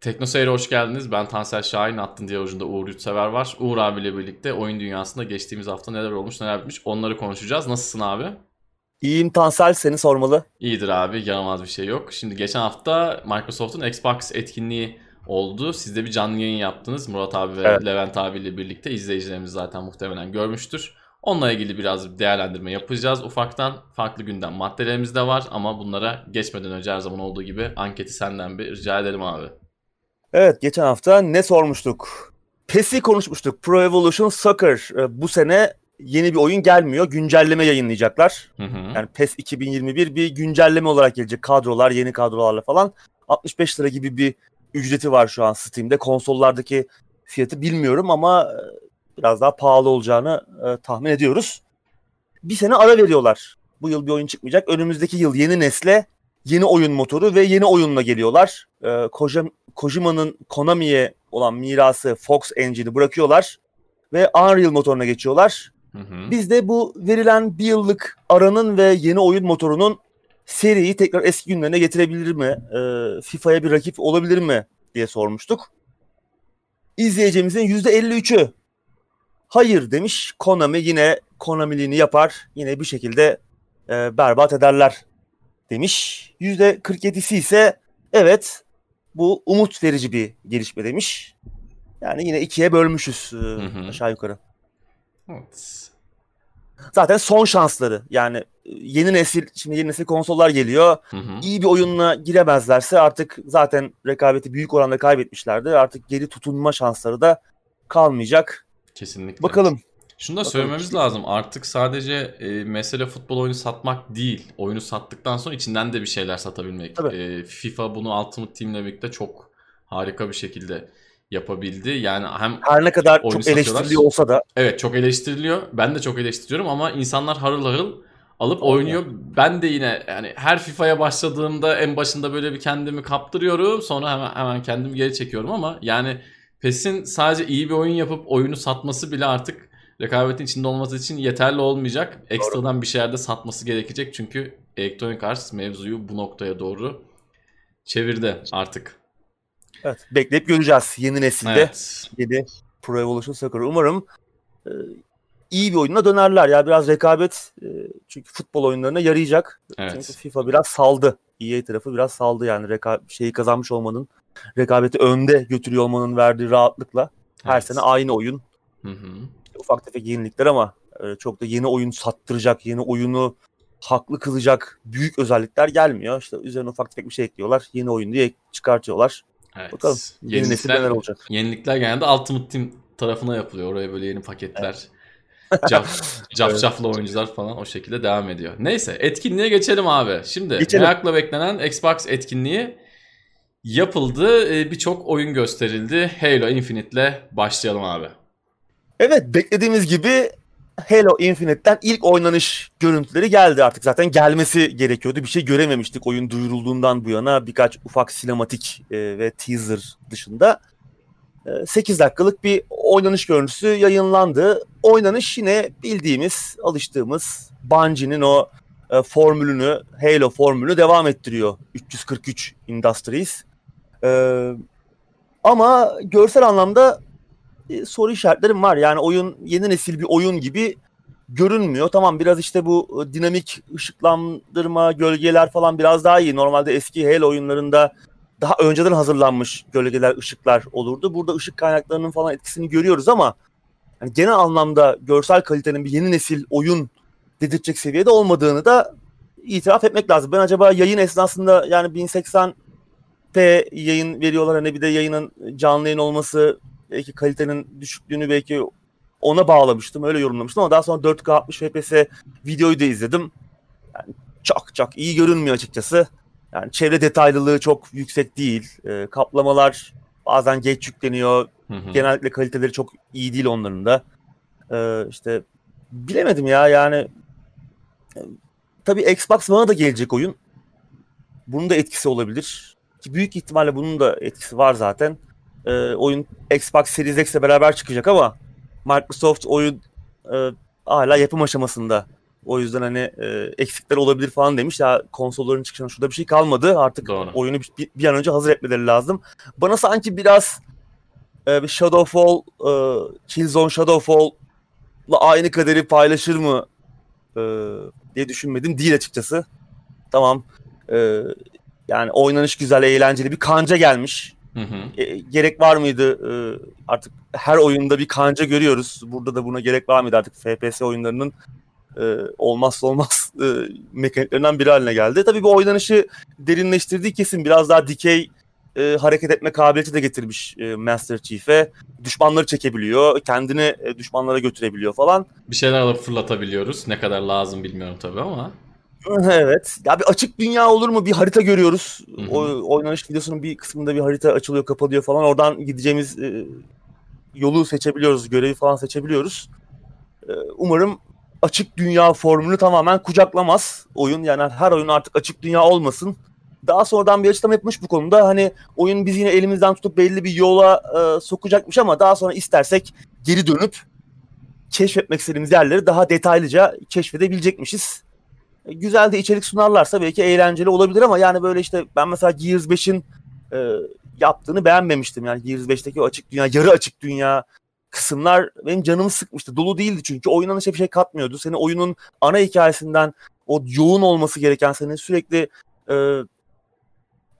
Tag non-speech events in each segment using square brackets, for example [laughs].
Teknoseyir'e hoş geldiniz. Ben Tansel Şahin, Attın diye ucunda Uğur Yurtsever var. Uğur abiyle birlikte oyun dünyasında geçtiğimiz hafta neler olmuş neler bitmiş onları konuşacağız. Nasılsın abi? İyiyim Tansel, seni sormalı. İyidir abi, yaramaz bir şey yok. Şimdi geçen hafta Microsoft'un Xbox etkinliği oldu. Siz de bir canlı yayın yaptınız. Murat abi ve evet. Levent abiyle birlikte izleyicilerimiz zaten muhtemelen görmüştür. Onunla ilgili biraz değerlendirme yapacağız. Ufaktan farklı gündem maddelerimiz de var ama bunlara geçmeden önce her zaman olduğu gibi anketi senden bir rica edelim abi. Evet geçen hafta ne sormuştuk? PES'i konuşmuştuk. Pro Evolution Soccer e, bu sene yeni bir oyun gelmiyor. Güncelleme yayınlayacaklar. Hı hı. Yani PES 2021 bir güncelleme olarak gelecek. Kadrolar, yeni kadrolarla falan. 65 lira gibi bir ücreti var şu an Steam'de. Konsollardaki fiyatı bilmiyorum ama e, biraz daha pahalı olacağını e, tahmin ediyoruz. Bir sene ara veriyorlar. Bu yıl bir oyun çıkmayacak. Önümüzdeki yıl yeni nesle yeni oyun motoru ve yeni oyunla geliyorlar. E, Kojima'nın Konami'ye olan mirası Fox Engine'i bırakıyorlar ve Unreal motoruna geçiyorlar. Hı hı. Biz de bu verilen bir yıllık aranın ve yeni oyun motorunun seriyi tekrar eski günlerine getirebilir mi? E, FIFA'ya bir rakip olabilir mi diye sormuştuk. İzleyicimizin %53'ü hayır demiş. Konami yine Konami'liğini yapar. Yine bir şekilde e, berbat ederler demiş. %47'si ise evet bu umut verici bir gelişme demiş. Yani yine ikiye bölmüşüz e, hı hı. aşağı yukarı. Evet. Zaten son şansları yani e, yeni nesil şimdi yeni nesil konsollar geliyor. Hı hı. İyi bir oyunla giremezlerse artık zaten rekabeti büyük oranda kaybetmişlerdi. Artık geri tutunma şansları da kalmayacak. Kesinlikle. Bakalım şunu da söylememiz lazım. Artık sadece e, mesele futbol oyunu satmak değil. Oyunu sattıktan sonra içinden de bir şeyler satabilmek. E, FIFA bunu Ultimate Team'le birlikte çok harika bir şekilde yapabildi. Yani hem her ne kadar çok eleştiriliyor olsa da. Evet çok eleştiriliyor. Ben de çok eleştiriyorum ama insanlar harıl harıl alıp oynuyor. Ben de yine yani her FIFA'ya başladığımda en başında böyle bir kendimi kaptırıyorum. Sonra hemen hemen kendimi geri çekiyorum ama yani PES'in sadece iyi bir oyun yapıp oyunu satması bile artık rekabetin içinde olması için yeterli olmayacak. Ekstradan bir şeyler de satması gerekecek. Çünkü Electronic Arts mevzuyu bu noktaya doğru çevirdi artık. Evet bekleyip göreceğiz yeni nesilde. Evet. Yeni Pro Evolution Soccer. Umarım e, iyi bir oyuna dönerler. Ya biraz rekabet e, çünkü futbol oyunlarına yarayacak. Evet. Çünkü FIFA biraz saldı. EA tarafı biraz saldı yani reka- şeyi kazanmış olmanın, rekabeti önde götürüyor olmanın verdiği rahatlıkla her evet. sene aynı oyun. Hı hı ufak tefek yenilikler ama e, çok da yeni oyun sattıracak, yeni oyunu haklı kılacak büyük özellikler gelmiyor. İşte üzerine ufak tefek bir şey ekliyorlar. Yeni oyun diye çıkartıyorlar. Evet. Bakalım yeni nesil neler olacak. Yenilikler genelde Ultimate Team tarafına yapılıyor. Oraya böyle yeni paketler. Evet. [laughs] Caf, cafcaflı oyuncular falan o şekilde devam ediyor. Neyse etkinliğe geçelim abi. Şimdi geçelim. merakla beklenen Xbox etkinliği yapıldı. E, birçok oyun gösterildi. Halo Infinite'le başlayalım abi. Evet beklediğimiz gibi Halo Infinite'ten ilk oynanış görüntüleri geldi artık. Zaten gelmesi gerekiyordu. Bir şey görememiştik oyun duyurulduğundan bu yana. Birkaç ufak sinematik e, ve teaser dışında. E, 8 dakikalık bir oynanış görüntüsü yayınlandı. Oynanış yine bildiğimiz, alıştığımız Bungie'nin o e, formülünü, Halo formülünü devam ettiriyor. 343 Industries. E, ama görsel anlamda e, soru işaretlerim var. Yani oyun yeni nesil bir oyun gibi görünmüyor. Tamam biraz işte bu e, dinamik ışıklandırma, gölgeler falan biraz daha iyi. Normalde eski Halo oyunlarında daha önceden hazırlanmış gölgeler, ışıklar olurdu. Burada ışık kaynaklarının falan etkisini görüyoruz ama yani genel anlamda görsel kalitenin bir yeni nesil oyun dedirtecek seviyede olmadığını da itiraf etmek lazım. Ben acaba yayın esnasında yani 1080p yayın veriyorlar hani bir de yayının canlı yayın olması belki kalitenin düşüklüğünü belki ona bağlamıştım. Öyle yorumlamıştım ama daha sonra 4K 60 FPS videoyu da izledim. Yani çok çok iyi görünmüyor açıkçası. Yani çevre detaylılığı çok yüksek değil. E, kaplamalar bazen geç yükleniyor. Hı hı. Genellikle kaliteleri çok iyi değil onların da. E, işte bilemedim ya yani. E, tabii Xbox One'a da gelecek oyun. Bunun da etkisi olabilir. Ki büyük ihtimalle bunun da etkisi var zaten e, oyun Xbox Series X ile beraber çıkacak ama Microsoft oyun e, hala yapım aşamasında O yüzden hani e, eksikler olabilir falan demiş. Ya konsolların çıkışına şurada bir şey kalmadı. Artık Doğru. oyunu bir, bir an önce hazır etmeleri lazım. Bana sanki biraz e, Shadowfall, e, Killzone Shadowfall'la aynı kaderi paylaşır mı e, diye düşünmedim. Değil açıkçası. Tamam. E, yani oynanış güzel, eğlenceli. Bir kanca gelmiş. Hı hı. E, gerek var mıydı? E, artık her oyunda bir kanca görüyoruz. Burada da buna gerek var mıydı artık? FPS oyunlarının e, olmazsa olmaz e, mekaniklerinden biri haline geldi. Tabii bu oynanışı derinleştirdiği kesin. Biraz daha dikey e, hareket etme kabiliyeti de getirmiş e, Master Chief'e. Düşmanları çekebiliyor, kendini e, düşmanlara götürebiliyor falan. Bir şeyler alıp fırlatabiliyoruz. Ne kadar lazım bilmiyorum tabii ama. [laughs] Evet. Ya bir açık dünya olur mu? Bir harita görüyoruz. Hı hı. O oynanış videosunun bir kısmında bir harita açılıyor, kapanıyor falan. Oradan gideceğimiz e, yolu seçebiliyoruz, görevi falan seçebiliyoruz. E, umarım açık dünya formülünü tamamen kucaklamaz oyun. Yani her oyun artık açık dünya olmasın. Daha sonradan bir açıklama yapmış bu konuda. Hani oyun bizi yine elimizden tutup belli bir yola e, sokacakmış ama daha sonra istersek geri dönüp keşfetmek istediğimiz yerleri daha detaylıca keşfedebilecekmişiz. E, güzel de içerik sunarlarsa belki eğlenceli olabilir ama yani böyle işte ben mesela Gears 5'in e, yaptığını beğenmemiştim. Yani Gears 5'teki o açık dünya, yarı açık dünya kısımlar benim canımı sıkmıştı. Dolu değildi çünkü oyundan hiçbir şey katmıyordu. Seni oyunun ana hikayesinden o yoğun olması gereken, seni sürekli e,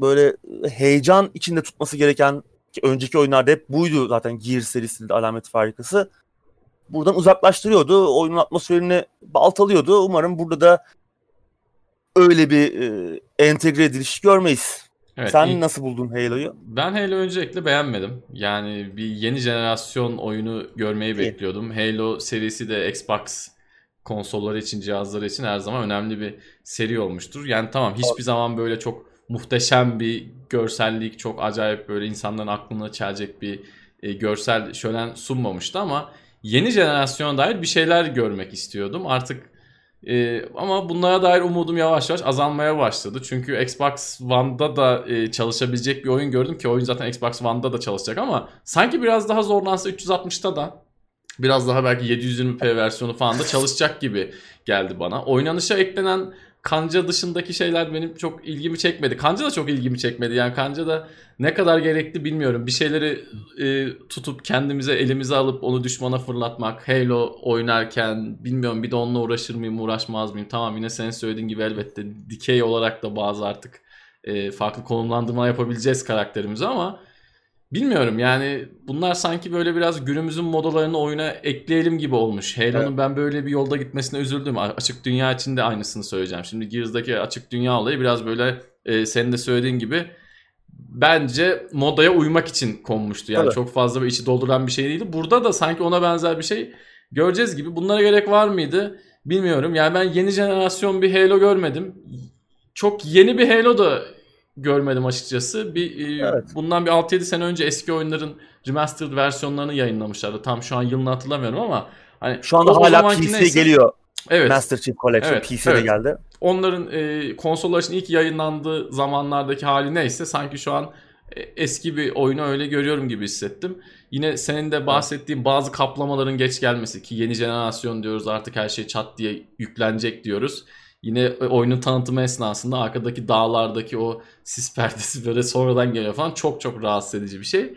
böyle heyecan içinde tutması gereken ki önceki oyunlarda hep buydu zaten Gears serisinin alamet farikası. Buradan uzaklaştırıyordu. Oyunun atmosferini baltalıyordu. Umarım burada da öyle bir e, entegre ediliş görmeyiz. Evet, Sen ilk- nasıl buldun Halo'yu? Ben Halo öncelikle beğenmedim. Yani bir yeni jenerasyon oyunu görmeyi İyi. bekliyordum. Halo serisi de Xbox konsolları için, cihazları için her zaman önemli bir seri olmuştur. Yani tamam hiçbir zaman böyle çok muhteşem bir görsellik, çok acayip böyle insanların aklına çelecek bir e, görsel şölen sunmamıştı ama yeni jenerasyona dair bir şeyler görmek istiyordum. Artık e, ama bunlara dair umudum yavaş yavaş azalmaya başladı. Çünkü Xbox One'da da e, çalışabilecek bir oyun gördüm ki oyun zaten Xbox One'da da çalışacak ama sanki biraz daha zorlansa 360'ta da biraz daha belki 720p versiyonu falan da çalışacak gibi geldi bana. Oynanışa eklenen kanca dışındaki şeyler benim çok ilgimi çekmedi. Kanca da çok ilgimi çekmedi. Yani kanca da ne kadar gerekli bilmiyorum. Bir şeyleri e, tutup kendimize elimize alıp onu düşmana fırlatmak. Halo oynarken bilmiyorum bir de onunla uğraşır mıyım uğraşmaz mıyım. Tamam yine senin söylediğin gibi elbette dikey olarak da bazı artık e, farklı konumlandırma yapabileceğiz karakterimize ama bilmiyorum yani bunlar sanki böyle biraz günümüzün modalarını oyuna ekleyelim gibi olmuş. Halo'nun ben böyle bir yolda gitmesine üzüldüm. Açık dünya için de aynısını söyleyeceğim. Şimdi Gears'daki açık dünya olayı biraz böyle e, senin de söylediğin gibi bence modaya uymak için konmuştu. Yani Tabii. çok fazla bir içi dolduran bir şey değildi. Burada da sanki ona benzer bir şey göreceğiz gibi. Bunlara gerek var mıydı? Bilmiyorum. Yani ben yeni jenerasyon bir Halo görmedim. Çok yeni bir Halo da görmedim açıkçası. Bir e, Evet. bundan bir 6-7 sene önce eski oyunların remastered versiyonlarını yayınlamışlardı. Tam şu an yılını hatırlamıyorum ama hani Şu anda hala PC neyse- geliyor. Evet. Master Chief Collection Evet, PC'de evet. geldi. onların e, konsollar için ilk yayınlandığı zamanlardaki hali neyse sanki şu an e, eski bir oyunu öyle görüyorum gibi hissettim. Yine senin de bahsettiğin bazı kaplamaların geç gelmesi ki yeni jenerasyon diyoruz artık her şey çat diye yüklenecek diyoruz. Yine e, oyunun tanıtımı esnasında arkadaki dağlardaki o sis [laughs] perdesi böyle sonradan geliyor falan çok çok rahatsız edici bir şey.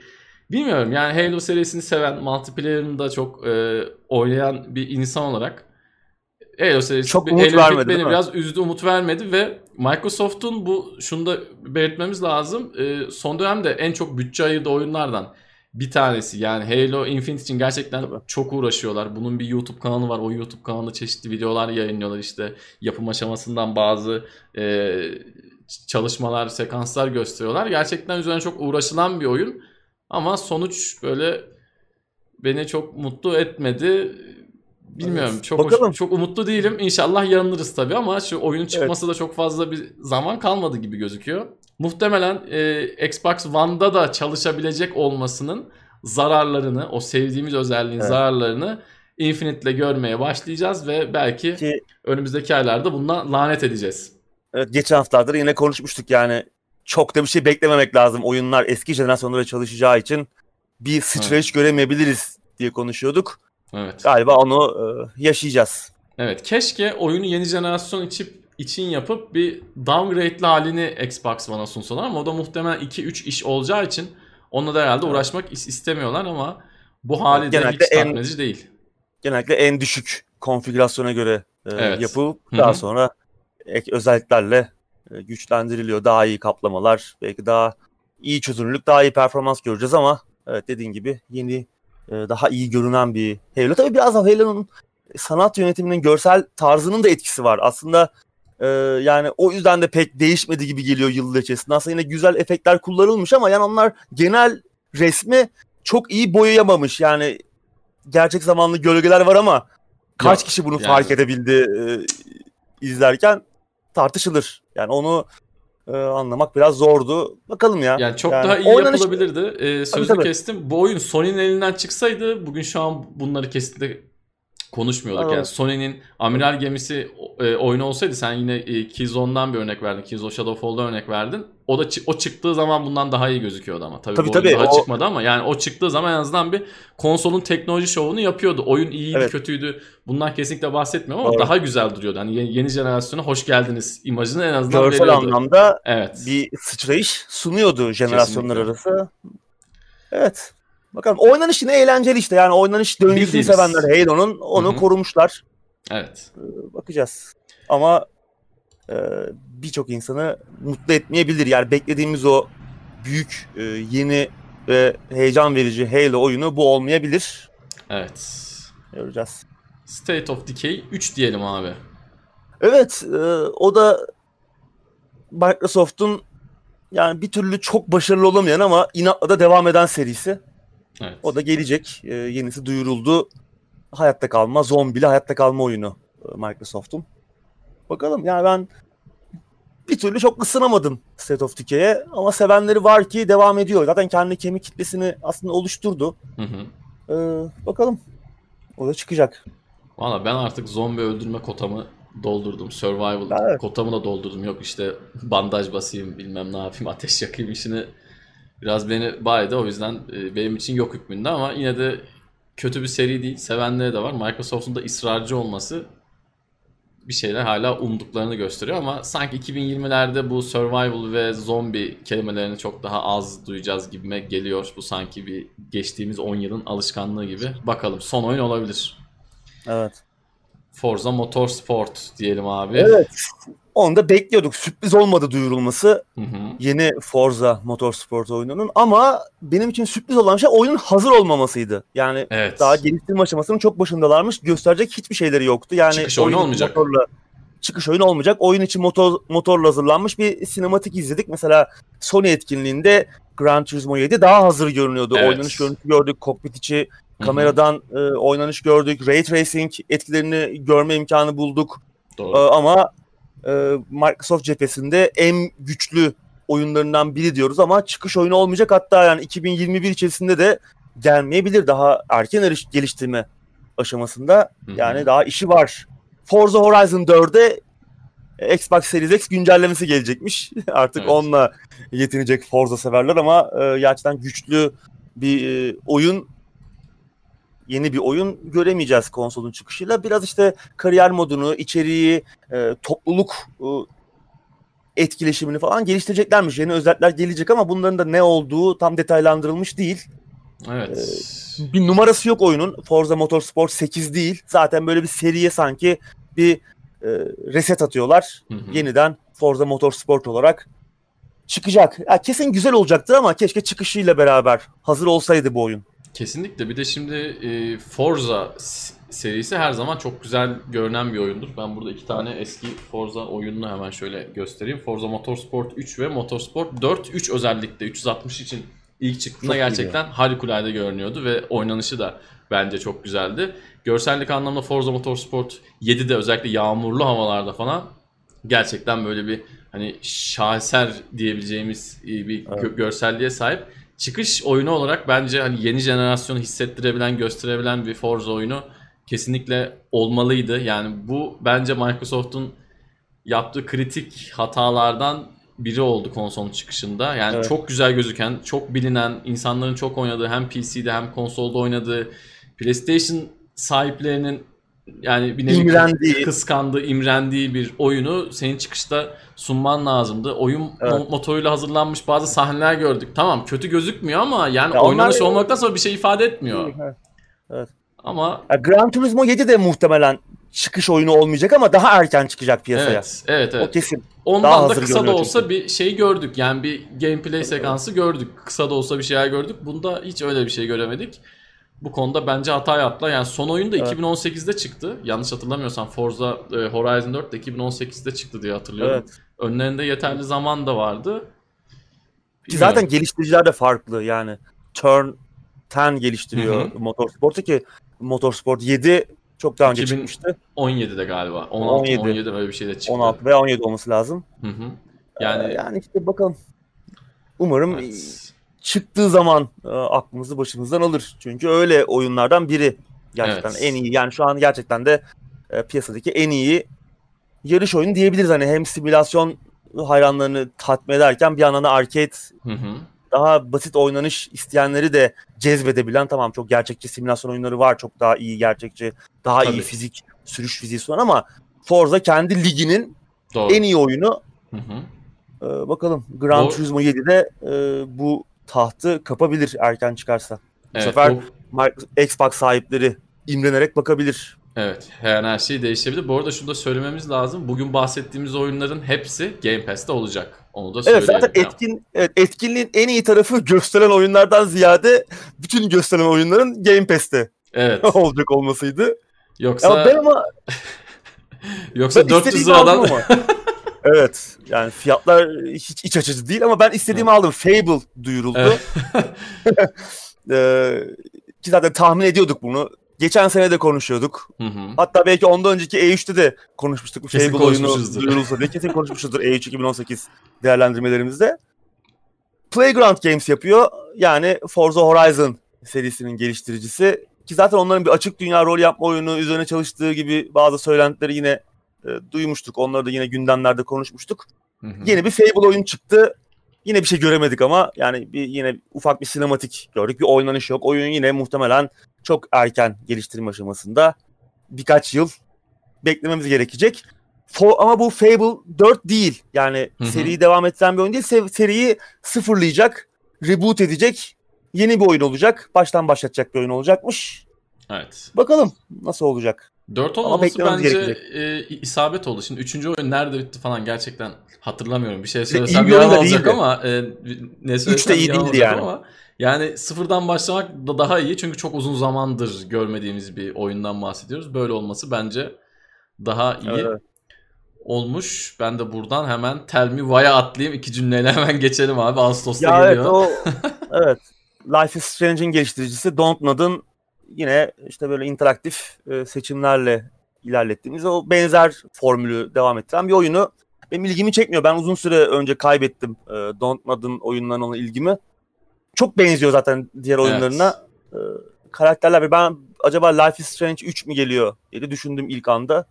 Bilmiyorum yani Halo serisini seven, multiplayer'ını da çok e, oynayan bir insan olarak Halo serisi Çok bir- umut Halo vermedi, beni biraz üzdü, umut vermedi ve Microsoft'un bu şunu da belirtmemiz lazım. e, son dönemde en çok bütçe ayırdığı oyunlardan bir tanesi. Yani Halo Infinite için gerçekten Tabii. çok uğraşıyorlar. Bunun bir YouTube kanalı var. O YouTube kanalında çeşitli videolar yayınlıyorlar. İşte yapım aşamasından bazı e, çalışmalar, sekanslar gösteriyorlar. Gerçekten üzerine çok uğraşılan bir oyun. Ama sonuç böyle beni çok mutlu etmedi. Bilmiyorum. Evet. Çok Bakalım. hoş- çok umutlu değilim. İnşallah yanılırız tabii ama şu oyunun çıkması da çok fazla bir zaman kalmadı gibi gözüküyor. Muhtemelen e, Xbox One'da da çalışabilecek olmasının zararlarını, o sevdiğimiz özelliğin Evet. zararlarını Infinite'le görmeye başlayacağız ve belki Ki önümüzdeki aylarda bundan lanet edeceğiz. evet, geçen haftalarda yine konuşmuştuk yani çok da bir şey beklememek lazım. Oyunlar eski jenerasyonlara çalışacağı için bir sıçrayış göremeyebiliriz diye konuşuyorduk. Evet. Galiba onu e, yaşayacağız. Evet keşke oyunu yeni jenerasyon içip için yapıp bir downgrade'li halini Xbox One'a sunsalar ama o da muhtemelen 2-3 iş olacağı için onunla da herhalde uğraşmak is- istemiyorlar ama bu hali de Genelde hiç en- tatmin değil. Genellikle en düşük konfigürasyona göre e, Evet. yapılıp Hı daha sonra ek özelliklerle e, güçlendiriliyor. Daha iyi kaplamalar, belki daha iyi çözünürlük, daha iyi performans göreceğiz ama evet dediğin gibi yeni e, daha iyi görünen bir Halo. Tabii biraz da Halo'nun sanat yönetiminin görsel tarzının da etkisi var. Aslında e, yani o yüzden de pek değişmedi gibi geliyor yıllar içerisinde. Aslında yine güzel efektler kullanılmış ama yani onlar genel resmi çok iyi boyayamamış. Yani gerçek zamanlı gölgeler var ama kaç Yok, kişi bunu yani- fark edebildi e, izlerken tartışılır. Yani onu e, anlamak biraz zordu. Bakalım ya. Yani çok Yani daha iyi oynanış- yapılabilirdi. Ee, sözü tabii. kestim. Bu oyun Sony'nin elinden çıksaydı bugün şu an bunları kesinlikle konuşmuyorduk. Evet. Yani Sony'nin amiral gemisi e, oyunu olsaydı sen yine e, Killzone'dan bir örnek verdin. Killzone Shadowfall'dan örnek verdin. O da o çıktığı zaman bundan daha iyi gözüküyordu ama. Tabii, Tabii, tabii, daha o- çıkmadı ama yani o çıktığı zaman en azından bir konsolun teknoloji şovunu yapıyordu. Oyun iyiydi, Evet. kötüydü. Bundan kesinlikle bahsetmiyorum ama Doğru. daha güzel duruyordu. Hani yeni, yeni jenerasyona hoş geldiniz imajını en azından Görsel veriyordu. anlamda Evet. bir sıçrayış sunuyordu jenerasyonlar Kesinlikle. arası. Evet. Bakalım oynanış yine eğlenceli işte. Yani oynanış döngüsünü sevenler Halo'nun onu Hı hı. korumuşlar. Evet. Bakacağız. Ama e, birçok insanı mutlu etmeyebilir. Yani beklediğimiz o büyük, e, yeni ve heyecan verici Halo oyunu bu olmayabilir. Evet. Göreceğiz. State of Decay 3 diyelim abi. Evet, e, o da Microsoft'un yani bir türlü çok başarılı olamayan ama inatla da devam eden serisi. Evet. O da gelecek. E, yenisi duyuruldu. Hayatta kalma, zombili hayatta kalma oyunu e, Microsoft'un. Bakalım yani ben bir türlü çok ısınamadım State of Decay'e ama sevenleri var ki devam ediyor. Zaten kendi kemik kitlesini aslında oluşturdu. Hı hı. E, bakalım. O da çıkacak. Valla ben artık zombi öldürme kotamı doldurdum. Survival Evet. kotamı da doldurdum. Yok işte bandaj basayım bilmem ne yapayım ateş yakayım işini biraz beni baydı. O yüzden e, benim için yok hükmünde ama yine de kötü bir seri değil. Sevenleri de var. Microsoft'un da ısrarcı olması bir şeyler hala umduklarını gösteriyor ama sanki 2020'lerde bu survival ve zombi kelimelerini çok daha az duyacağız gibime geliyor. Bu sanki bir geçtiğimiz 10 yılın alışkanlığı gibi. Bakalım son oyun olabilir. Evet. Forza Motorsport diyelim abi. Evet. Onu da bekliyorduk. Sürpriz olmadı duyurulması Hı hı. yeni Forza Motorsport oyununun ama benim için sürpriz olan şey oyunun hazır olmamasıydı. Yani Evet. daha geliştirme aşamasının çok başındalarmış. Gösterecek hiçbir şeyleri yoktu. Yani Çıkış oyunu oyun olmayacak. Motorla, çıkış oyunu olmayacak. Oyun için motor, motorla hazırlanmış bir sinematik izledik. Mesela Sony etkinliğinde Gran Turismo 7 daha hazır görünüyordu. Evet. Oynanış görüntüsü gördük. Kokpit içi kameradan e, oynanış gördük. Ray Tracing etkilerini görme imkanı bulduk. Doğru. Ee, ama e, Microsoft cephesinde en güçlü oyunlarından biri diyoruz ama çıkış oyunu olmayacak. Hatta yani 2021 içerisinde de gelmeyebilir. Daha erken geliştirme aşamasında. Yani daha işi var. Forza Horizon 4'e e, Xbox Series X güncellemesi gelecekmiş. [laughs] Artık Evet. onunla yetinecek Forza severler ama e, gerçekten güçlü bir e, oyun yeni bir oyun göremeyeceğiz konsolun çıkışıyla. Biraz işte kariyer modunu, içeriği, e, topluluk e, etkileşimini falan geliştireceklermiş. Yeni özellikler gelecek ama bunların da ne olduğu tam detaylandırılmış değil. evet. Bir numarası yok oyunun. Forza Motorsport 8 değil. Zaten böyle bir seriye sanki bir e, reset atıyorlar. Hı hı. Yeniden Forza Motorsport olarak çıkacak. Ya kesin güzel olacaktır ama keşke çıkışıyla beraber hazır olsaydı bu oyun. Kesinlikle. Bir de şimdi e, Forza serisi her zaman çok güzel görünen bir oyundur. Ben burada iki tane eski Forza oyununu hemen şöyle göstereyim. Forza Motorsport 3 ve Motorsport 4. 3 özellikle 360 için ilk çıktığında Çok iyi gerçekten harikulade görünüyordu ve oynanışı da bence çok güzeldi. Görsellik anlamda Forza Motorsport 7'de özellikle yağmurlu havalarda falan gerçekten böyle bir hani şaheser diyebileceğimiz e, bir Evet. görselliğe sahip. Çıkış oyunu olarak bence hani yeni jenerasyonu hissettirebilen, gösterebilen bir Forza oyunu kesinlikle olmalıydı. Yani bu bence Microsoft'un yaptığı kritik hatalardan biri oldu konsolun çıkışında. Yani Evet. çok güzel gözüken, çok bilinen, insanların çok oynadığı hem PC'de hem konsolda oynadığı PlayStation sahiplerinin yani bir nevi İmrendiği. kıskandığı, imrendiği bir oyunu senin çıkışta sunman lazımdı. Oyun Evet. mo- motoruyla hazırlanmış bazı sahneler gördük. Tamam kötü gözükmüyor ama yani Ya onlar- oynanış olmaktan sonra bir şey ifade etmiyor. Evet. Ama Ya Gran Turismo 7 de muhtemelen çıkış oyunu olmayacak ama daha erken çıkacak piyasaya. evet, evet, O evet. kesin. Daha Ondan da hazır kısa da olsa çünkü. bir şey gördük. Yani bir gameplay sekansı gördük. Kısa da olsa bir şeyler gördük. Bunda hiç öyle bir şey göremedik. Bu konuda bence hata yaptılar. Yani son oyun da Evet. 2018'de çıktı. Yanlış hatırlamıyorsam Forza e, Horizon 4 de 2018'de çıktı diye hatırlıyorum. Evet. Önlerinde yeterli zaman da vardı. Ki zaten geliştiriciler de farklı yani. Turn 10 geliştiriyor Hı Motorsport'u ki Motorsport 7 çok daha önce 2000 çıkmıştı. 17'de galiba. 16 17, 17. böyle bir şey de çıktı. 16 veya 17 olması lazım. Hı hı. Yani, Yani yani işte bakalım. Umarım evet. Çıktığı zaman e, aklımızı başımızdan alır. Çünkü öyle oyunlardan biri. Gerçekten Evet. en iyi. Yani şu an gerçekten de e, piyasadaki en iyi yarış oyunu diyebiliriz. Hani hem simülasyon hayranlarını tatmin ederken bir yandan da arcade Hı hı. daha basit oynanış isteyenleri de cezbedebilen tamam çok gerçekçi simülasyon oyunları var. Çok daha iyi gerçekçi, daha Tabii. iyi fizik, sürüş fiziği sunan ama Forza kendi liginin Doğru. en iyi oyunu. Hı hı. Ee, bakalım Gran Turismo 7'de e, bu tahtı kapabilir erken çıkarsa. Bu Evet, sefer Microsoft- Xbox sahipleri imrenerek bakabilir. Evet, her, her şey değişebilir. Bu arada şunu da söylememiz lazım. Bugün bahsettiğimiz oyunların hepsi Game Pass'te olacak. Onu da Evet söyleyelim. zaten etkin evet, etkinliğin en iyi tarafı gösteren oyunlardan ziyade bütün gösteren oyunların Game Pass'te Evet. [laughs] olacak olmasıydı. Yoksa Ya ben ama [laughs] yoksa ben 400 istediğimi aldım liradan. [laughs] evet yani fiyatlar hiç iç açıcı değil ama ben istediğimi aldım. Fable duyuruldu. Evet. [laughs] Ee, ki zaten tahmin ediyorduk bunu. Geçen sene de konuşuyorduk. Hı hı. Hatta belki ondan önceki E3'te de konuşmuştuk. Kesin Fable oyunu konuşmuşuzdur. duyurulsa diye kesin konuşmuşuzdur E E3 2018 değerlendirmelerimizde. Playground Games yapıyor. Yani Forza Horizon serisinin geliştiricisi. Ki zaten onların bir açık dünya rol yapma oyunu üzerine çalıştığı gibi bazı söylentileri yine e, duymuştuk. Onları da yine gündemlerde konuşmuştuk. Hı hı. Yeni bir Fable oyun çıktı. Yine bir şey göremedik ama yani bir yine ufak bir sinematik gördük. Bir oynanış yok. Oyun yine muhtemelen çok erken geliştirme aşamasında. Birkaç yıl beklememiz gerekecek. Fo- ama bu Fable 4 değil. Yani Hı hı. seriyi devam ettiren bir oyun değil. Se- seriyi sıfırlayacak, reboot edecek, yeni bir oyun olacak. Baştan başlatacak bir oyun olacakmış. Evet. Bakalım nasıl olacak. 4 Ama olmaması bence gerekecek. e, isabet oldu. Şimdi 3. oyun nerede bitti falan gerçekten hatırlamıyorum. Bir şey söylesem yalan olacak değildi. ama e, ne söylesem iyi yalan değildi yani. ama yani sıfırdan başlamak da daha iyi çünkü çok uzun zamandır görmediğimiz bir oyundan bahsediyoruz. Böyle olması bence daha iyi Evet. olmuş. Ben de buradan hemen Tell Me Why'a atlayayım. iki cümleyle hemen geçelim abi. Ağustos'ta Ya evet geliyor. o [laughs] evet. Life is Strange'in geliştiricisi Dontnod'un yine işte böyle interaktif e, seçimlerle ilerlettiğimiz o benzer formülü devam ettiren bir oyunu benim ilgimi çekmiyor. Ben uzun süre önce kaybettim e, Dontnod'un oyunlarına olan ilgimi. Çok benziyor zaten diğer Evet. oyunlarına. E, karakterler ve ben acaba Life is Strange 3 mü geliyor diye düşündüm ilk anda.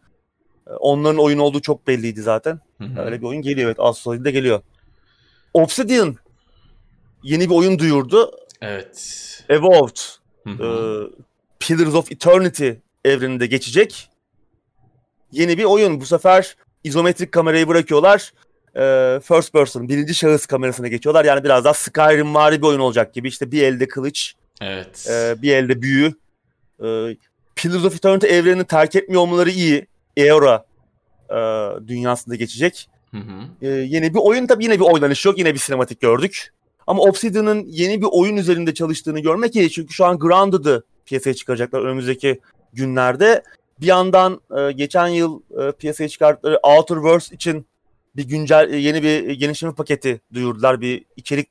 E, onların oyunu olduğu çok belliydi zaten. Hı hı. Öyle bir oyun geliyor evet Ağustos ayında geliyor. Obsidian yeni bir oyun duyurdu. Evet. Evolved. Hı e, hı. Pillars of Eternity evreninde geçecek. Yeni bir oyun. Bu sefer izometrik kamerayı bırakıyorlar. E, first person, birinci şahıs kamerasına geçiyorlar. Yani biraz daha Skyrim vari bir oyun olacak gibi. İşte bir elde kılıç, Evet. e, bir elde büyü. E, Pillars of Eternity evrenini terk etmiyor olmaları iyi. Eora e, dünyasında geçecek. Hı hı. Ee, yeni bir oyun tabii yine bir oynanış yok. Yine bir sinematik gördük. Ama Obsidian'ın yeni bir oyun üzerinde çalıştığını görmek iyi. Çünkü şu an Grounded'ı piyasaya çıkaracaklar önümüzdeki günlerde. Bir yandan e, geçen yıl e, piyasaya çıkarttıkları Outer Worlds için bir güncel e, yeni bir genişleme paketi duyurdular. Bir içerik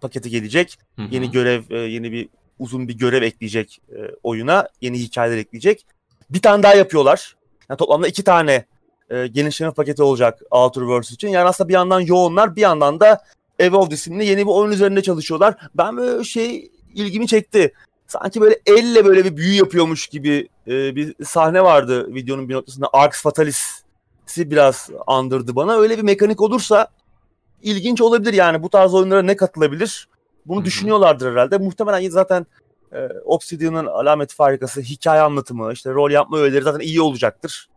paketi gelecek. Hı hı. Yeni görev, e, yeni bir uzun bir görev ekleyecek e, oyuna. Yeni hikayeler ekleyecek. Bir tane daha yapıyorlar. Yani toplamda iki tane e, genişleme paketi olacak Outer Worlds için. Yani aslında bir yandan yoğunlar bir yandan da Evolved isimli yeni bir oyun üzerinde çalışıyorlar. Ben böyle şey ilgimi çekti. Sanki böyle elle böyle bir büyü yapıyormuş gibi e, bir sahne vardı videonun bir noktasında. Arx Fatalis'i biraz andırdı bana. Öyle bir mekanik olursa ilginç olabilir yani. Bu tarz oyunlara ne katılabilir? Bunu Hı hı. düşünüyorlardır herhalde. Muhtemelen zaten e, Obsidian'ın alamet farikası hikaye anlatımı, işte rol yapma öğeleri zaten iyi olacaktır.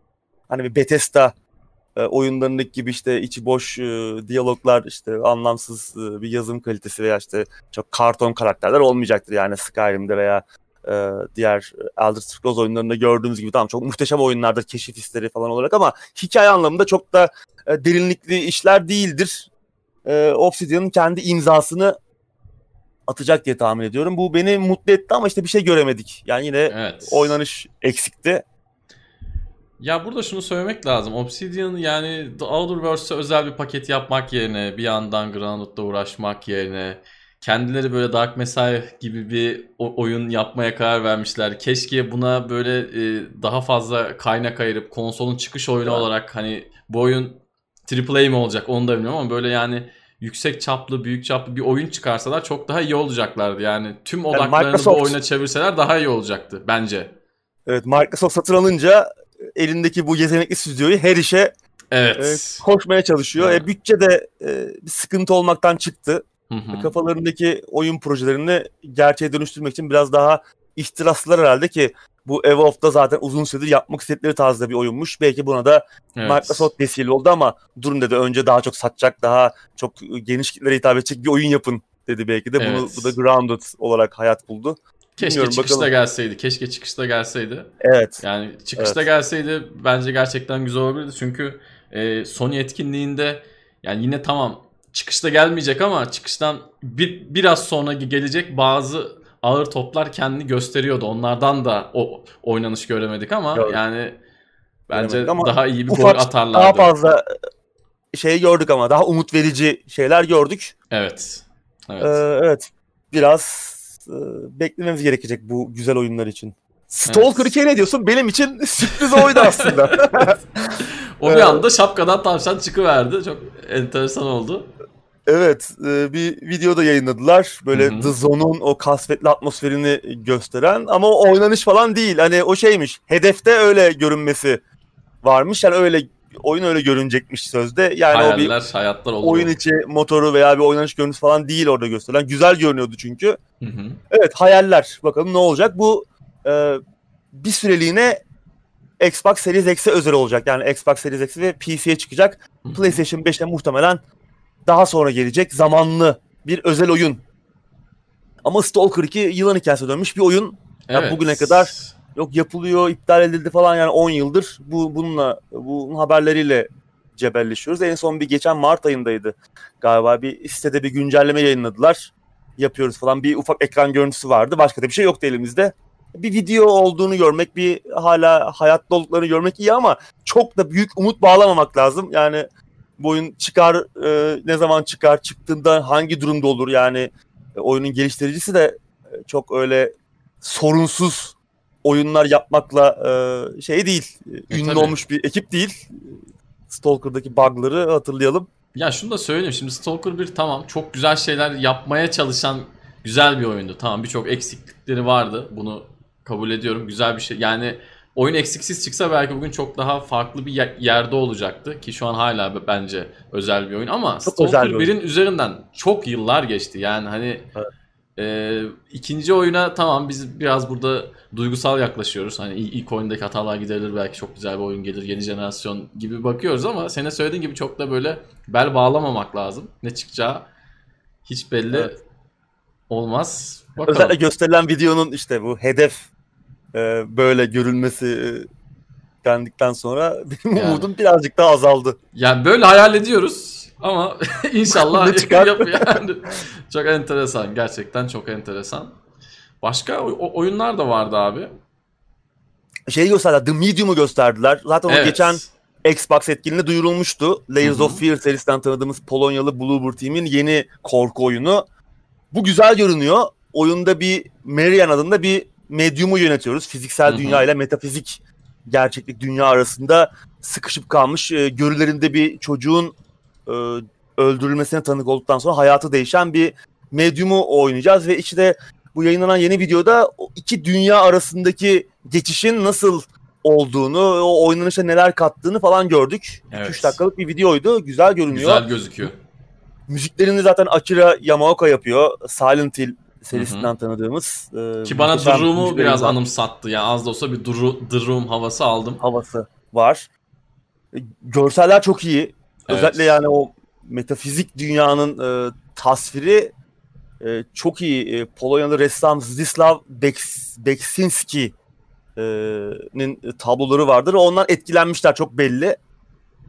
Hani bir Bethesda e, oyunlarındaki gibi işte içi boş e, diyaloglar, işte anlamsız e, bir yazım kalitesi veya işte çok karton karakterler olmayacaktır. Yani Skyrim'de veya e, diğer Elder Scrolls oyunlarında gördüğümüz gibi tamam çok muhteşem oyunlardır keşif hisleri falan olarak ama hikaye anlamında çok da e, derinlikli işler değildir. E, Obsidian'ın kendi imzasını atacak diye tahmin ediyorum. Bu beni mutlu etti ama işte bir şey göremedik. Yani yine Evet. oynanış eksikti. Ya burada şunu söylemek lazım. Obsidian yani The Outerverse'e özel bir paket yapmak yerine bir yandan Grounded'da uğraşmak yerine kendileri böyle Dark Messiah gibi bir oyun yapmaya karar vermişler. Keşke buna böyle e, daha fazla kaynak ayırıp konsolun çıkış oyunu Evet. olarak hani bu oyun AAA mi olacak onu da bilmiyorum ama böyle yani yüksek çaplı, büyük çaplı bir oyun çıkarsalar çok daha iyi olacaklardı. Yani tüm odaklarını Microsoft- bu oyuna çevirseler daha iyi olacaktı bence. Evet Microsoft satın alınca elindeki bu yetenekli stüdyoyu her işe Evet. e, koşmaya çalışıyor. Evet. E, bütçe de e, bir sıkıntı olmaktan çıktı. Hı hı. Kafalarındaki oyun projelerini gerçeğe dönüştürmek için biraz daha ihtiraslılar herhalde ki bu Evolve'da zaten uzun süredir yapmak istedikleri tarzda bir oyunmuş. Belki buna da Evet. Microsoft vesile oldu ama durun dedi önce daha çok satacak, daha çok geniş kitlere hitap edecek bir oyun yapın dedi belki de. Bunu Evet. bu da Grounded olarak hayat buldu. Keşke Bilmiyorum, çıkışta bakalım. gelseydi. Keşke çıkışta gelseydi. Evet. Yani çıkışta Evet. gelseydi bence gerçekten güzel olabilirdi. Çünkü e, Sony etkinliğinde yani yine tamam çıkışta gelmeyecek ama çıkıştan bir, biraz sonra gelecek bazı ağır toplar kendini gösteriyordu. Onlardan da o oynanış göremedik ama Gördük. yani bence Göremedik ama daha iyi bir gol atarlardı. Daha fazla şey gördük ama daha umut verici şeyler gördük. Evet. Evet. Ee, evet. Biraz e, beklememiz gerekecek bu güzel oyunlar için. Stalker Evet. 2'ye ne diyorsun? Benim için [laughs] sürpriz oydu aslında. [laughs] o bir evet. anda şapkadan tavşan çıkıverdi. Çok enteresan oldu. evet, e, bir video da yayınladılar. Böyle Hı hı. The Zone'un o kasvetli atmosferini gösteren ama o oynanış falan değil. Hani o şeymiş. Hedefte öyle görünmesi varmış. Yani öyle oyun öyle görünecekmiş sözde. Yani o bir Hayaller, hayatlar oldu. oyun içi motoru veya bir oynanış görüntüsü falan değil orada gösterilen. Güzel görünüyordu çünkü. Hı hı. Evet hayaller. Bakalım ne olacak. Bu e, bir süreliğine Xbox Series X'e özel olacak. Yani Xbox Series X ve PC'ye çıkacak. Hı hı. PlayStation 5'te muhtemelen daha sonra gelecek zamanlı bir özel oyun. Ama Stalker 2 yılan hikayesine dönmüş bir oyun. Ya bugüne kadar Yok yapılıyor, iptal edildi falan yani 10 yıldır bu bununla bunun haberleriyle cebelleşiyoruz. En son bir geçen Mart ayındaydı galiba bir sitede bir güncelleme yayınladılar. Yapıyoruz falan bir ufak ekran görüntüsü vardı. Başka da bir şey yoktu elimizde. Bir video olduğunu görmek, bir hala hayatta olduklarını görmek iyi ama çok da büyük umut bağlamamak lazım. Yani bu oyun çıkar, e, ne zaman çıkar, çıktığında hangi durumda olur yani e, oyunun geliştiricisi de e, çok öyle sorunsuz oyunlar yapmakla e, şey değil. e, E, ünlü tabii. olmuş bir ekip değil. Stalker'daki bug'ları hatırlayalım. Ya şunu da söyleyeyim şimdi Stalker 1 tamam çok güzel şeyler yapmaya çalışan güzel bir oyundu. Tamam birçok eksiklikleri vardı. Bunu kabul ediyorum. Güzel bir şey. Yani oyun eksiksiz çıksa belki bugün çok daha farklı bir ye- yerde olacaktı ki şu an hala bence özel bir oyun ama Çok Stalker bir oyun. 1'in üzerinden çok yıllar geçti. Yani hani Evet. e, ikinci oyuna tamam biz biraz burada duygusal yaklaşıyoruz. Hani ilk, oyundaki hatalar giderilir belki çok güzel bir oyun gelir yeni jenerasyon gibi bakıyoruz ama senin söylediğin gibi çok da böyle bel bağlamamak lazım. Ne çıkacağı hiç belli Evet. olmaz. Bakalım. Özellikle gösterilen videonun işte bu hedef e, böyle görülmesi e, dendikten sonra benim Yani. umudum birazcık daha azaldı. Yani böyle hayal ediyoruz ama [laughs] inşallah Ne [laughs] çıkar? yap yani. Çok enteresan. Gerçekten çok enteresan. Başka o- o- oyunlar da vardı abi. Şeyi gösterdiler, The Medium'u gösterdiler. Zaten o Evet. geçen Xbox etkinliğinde duyurulmuştu. Layers Hı hı. of Fear serisinden tanıdığımız Polonyalı Bluebird Team'in yeni korku oyunu. Bu güzel görünüyor. Oyunda bir Marian adında bir medyumu yönetiyoruz. Fiziksel Hı hı. dünya ile metafizik gerçeklik dünya arasında sıkışıp kalmış. E, görülerinde bir çocuğun e, öldürülmesine tanık olduktan sonra hayatı değişen bir medyumu oynayacağız ve içinde bu yayınlanan yeni videoda iki dünya arasındaki geçişin nasıl olduğunu, o oynanışa neler kattığını falan gördük. 3 Evet. dakikalık bir videoydu. Güzel görünüyor. Güzel gözüküyor. Müziklerini zaten Akira Yamaoka yapıyor. Silent Hill serisinden tanıdığımız. e, Ki bana The Room'u biraz var. anımsattı. Yani az da olsa bir The Room havası aldım. havası var. E, Görseller çok iyi. Evet. Özellikle yani o metafizik dünyanın e, tasviri e, çok iyi. E, Polonyalı ressam Zdzislaw Beks, Beksinski'nin tabloları vardır. Ondan etkilenmişler çok belli.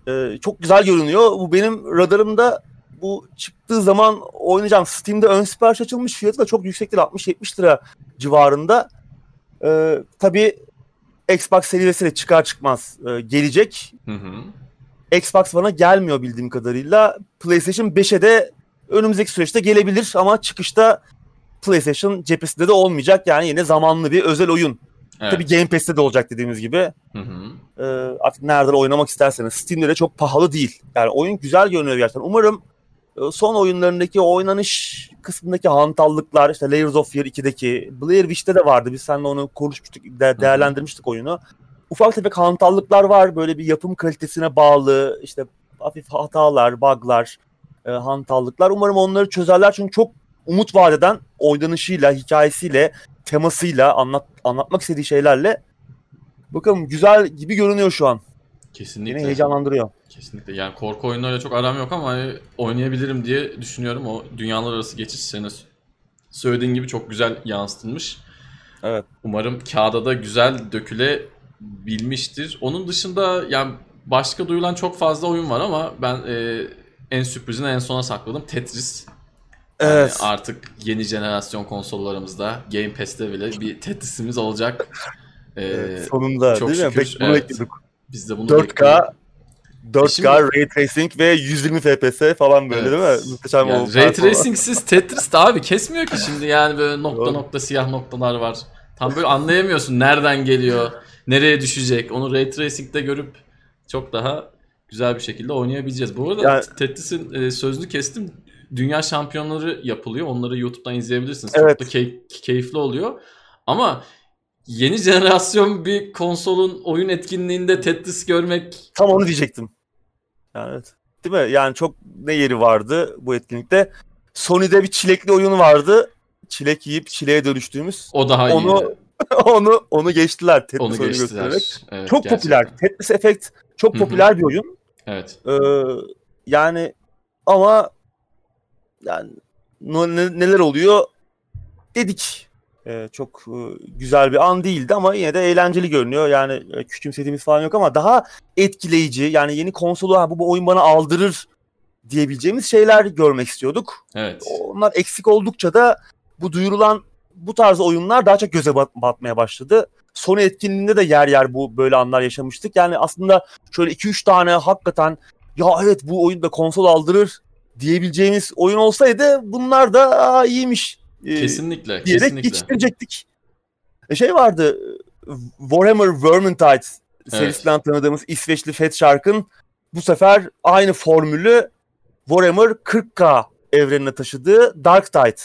E, çok güzel görünüyor. Bu benim radarımda bu çıktığı zaman oynayacağım. Steam'de ön sipariş açılmış. Fiyatı da çok yüksek değil. 60-70 lira civarında. E, tabii Xbox Series ile çıkar çıkmaz e, gelecek. Hı hı. Xbox One'a gelmiyor bildiğim kadarıyla. PlayStation 5'e de önümüzdeki süreçte gelebilir ama çıkışta PlayStation cephesinde de olmayacak. Yani yine zamanlı bir özel oyun. Evet. Tabii Game Pass'te de olacak dediğimiz gibi. Hı hı. Ee, artık nereden oynamak isterseniz. Steam'de de çok pahalı değil. Yani oyun güzel görünüyor gerçekten. Umarım e, son oyunlarındaki oynanış kısmındaki hantallıklar, işte Layers of Fear 2'deki, Blair Witch'te de vardı. Biz seninle onu konuşmuştuk, de- değerlendirmiştik oyunu. Ufak tefek hantallıklar var. Böyle bir yapım kalitesine bağlı, işte hafif hatalar, bug'lar, e, hantallıklar. Umarım onları çözerler çünkü çok umut vadeden oynanışıyla, hikayesiyle, temasıyla, anlat, anlatmak istediği şeylerle bakalım güzel gibi görünüyor şu an. Kesinlikle. Beni heyecanlandırıyor. Kesinlikle. Yani korku oyunlarıyla çok aram yok ama hani oynayabilirim diye düşünüyorum. O dünyalar arası geçiş seni söylediğin gibi çok güzel yansıtılmış. Evet. Umarım kağıda da güzel dökülebilmiştir. Onun dışında yani başka duyulan çok fazla oyun var ama ben e, en sürprizini en sona sakladım. Tetris. Yani Evet. artık yeni jenerasyon konsollarımızda Game Pass'te bile bir Tetris'imiz olacak. E, [laughs] Evet, sonunda çok değil mi? şükür, Pek bunu evet. bekliyorduk. biz de bunu 4K bekliyoruz. 4K Şimdi- Ray Tracing ve 120 FPS falan böyle Evet. değil mi? Muhteşem Yani Ray. Tracing'siz Tetris de abi kesmiyor ki şimdi yani böyle [laughs] nokta Doğru. nokta siyah noktalar var. Tam böyle anlayamıyorsun nereden geliyor, nereye düşecek. Onu Ray Tracing'de görüp çok daha güzel bir şekilde oynayabileceğiz. Bu arada Yani- Tetris'in e, sözünü kestim. Dünya şampiyonları yapılıyor. Onları YouTube'dan izleyebilirsiniz. Evet. Çok da key- keyifli oluyor. Ama yeni jenerasyon bir konsolun oyun etkinliğinde Tetris görmek Tam onu diyecektim. Yani evet. Değil mi? Yani çok ne yeri vardı bu etkinlikte. Sony'de bir çilekli oyun vardı. Çilek yiyip çileğe dönüştüğümüz. o daha iyi. Onu [laughs] onu onu geçtiler Tetris Onu geçtiler. Evet, Çok gerçekten. popüler. Tetris Effect çok popüler bir oyun. Evet. Ee, yani ama yani ne- ne- neler oluyor dedik. Ee, çok e, güzel bir an değildi ama yine de eğlenceli görünüyor. Yani e, küçümsediğimiz falan yok ama daha etkileyici yani yeni konsolu "Ha, bu, bu oyun bana aldırır diyebileceğimiz şeyler görmek istiyorduk. Evet. Onlar eksik oldukça da bu duyurulan bu tarz oyunlar daha çok göze bat- batmaya başladı. Sony etkinliğinde de yer yer bu böyle anlar yaşamıştık. Yani aslında şöyle 2-3 tane hakikaten ya evet bu oyun da konsol aldırır diyebileceğimiz oyun olsaydı bunlar da Aa, iyiymiş e, Kesinlikle. diyerek Kesinlikle. geçiştirecektik. E, şey vardı Warhammer Vermintide serisinden tanıdığımız İsveçli Fat Shark'ın bu sefer aynı formülü Warhammer 40K evrenine taşıdığı Dark Tide.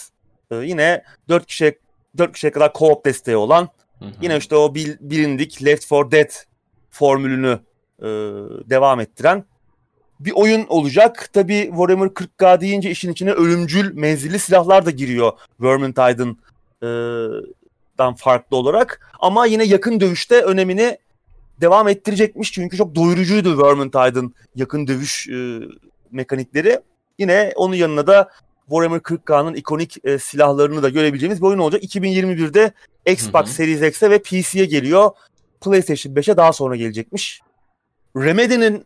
Ee, yine 4 kişiye 4 kişiye kadar co-op desteği olan Hı hı. yine işte o bil- bilindik Left 4 Dead formülünü e, devam ettiren bir oyun olacak. Tabi Warhammer 40K deyince işin içine ölümcül menzilli silahlar da giriyor Vermintide'ın e, dan farklı olarak. Ama yine yakın dövüşte önemini devam ettirecekmiş. Çünkü çok doyurucuydu Vermintide'ın yakın dövüş e, mekanikleri. Yine onun yanına da Warhammer 40K'nın ikonik e, silahlarını da görebileceğimiz bir oyun olacak. 2021'de Xbox Hı hı. Series X'e ve PC'ye geliyor. PlayStation 5'e daha sonra gelecekmiş. Remedy'nin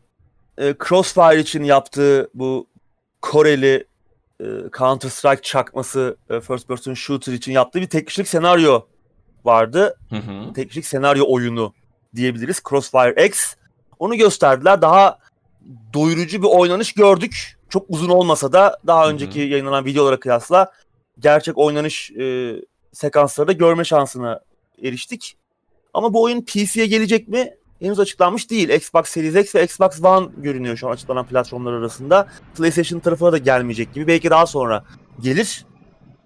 e, Crossfire için yaptığı bu Koreli e, Counter Strike çakması e, first person shooter için yaptığı bir tek kişilik senaryo vardı. Hı hı. Tek kişilik senaryo oyunu diyebiliriz. Crossfire X. Onu gösterdiler. Daha doyurucu bir oynanış gördük. Çok uzun olmasa da daha önceki yayınlanan videolara kıyasla gerçek oynanış e, sekansları da görme şansına eriştik. Ama bu oyun PC'ye gelecek mi? Henüz açıklanmış değil. Xbox Series X ve Xbox One görünüyor şu an açıklanan platformlar arasında. PlayStation tarafına da gelmeyecek gibi. Belki daha sonra gelir.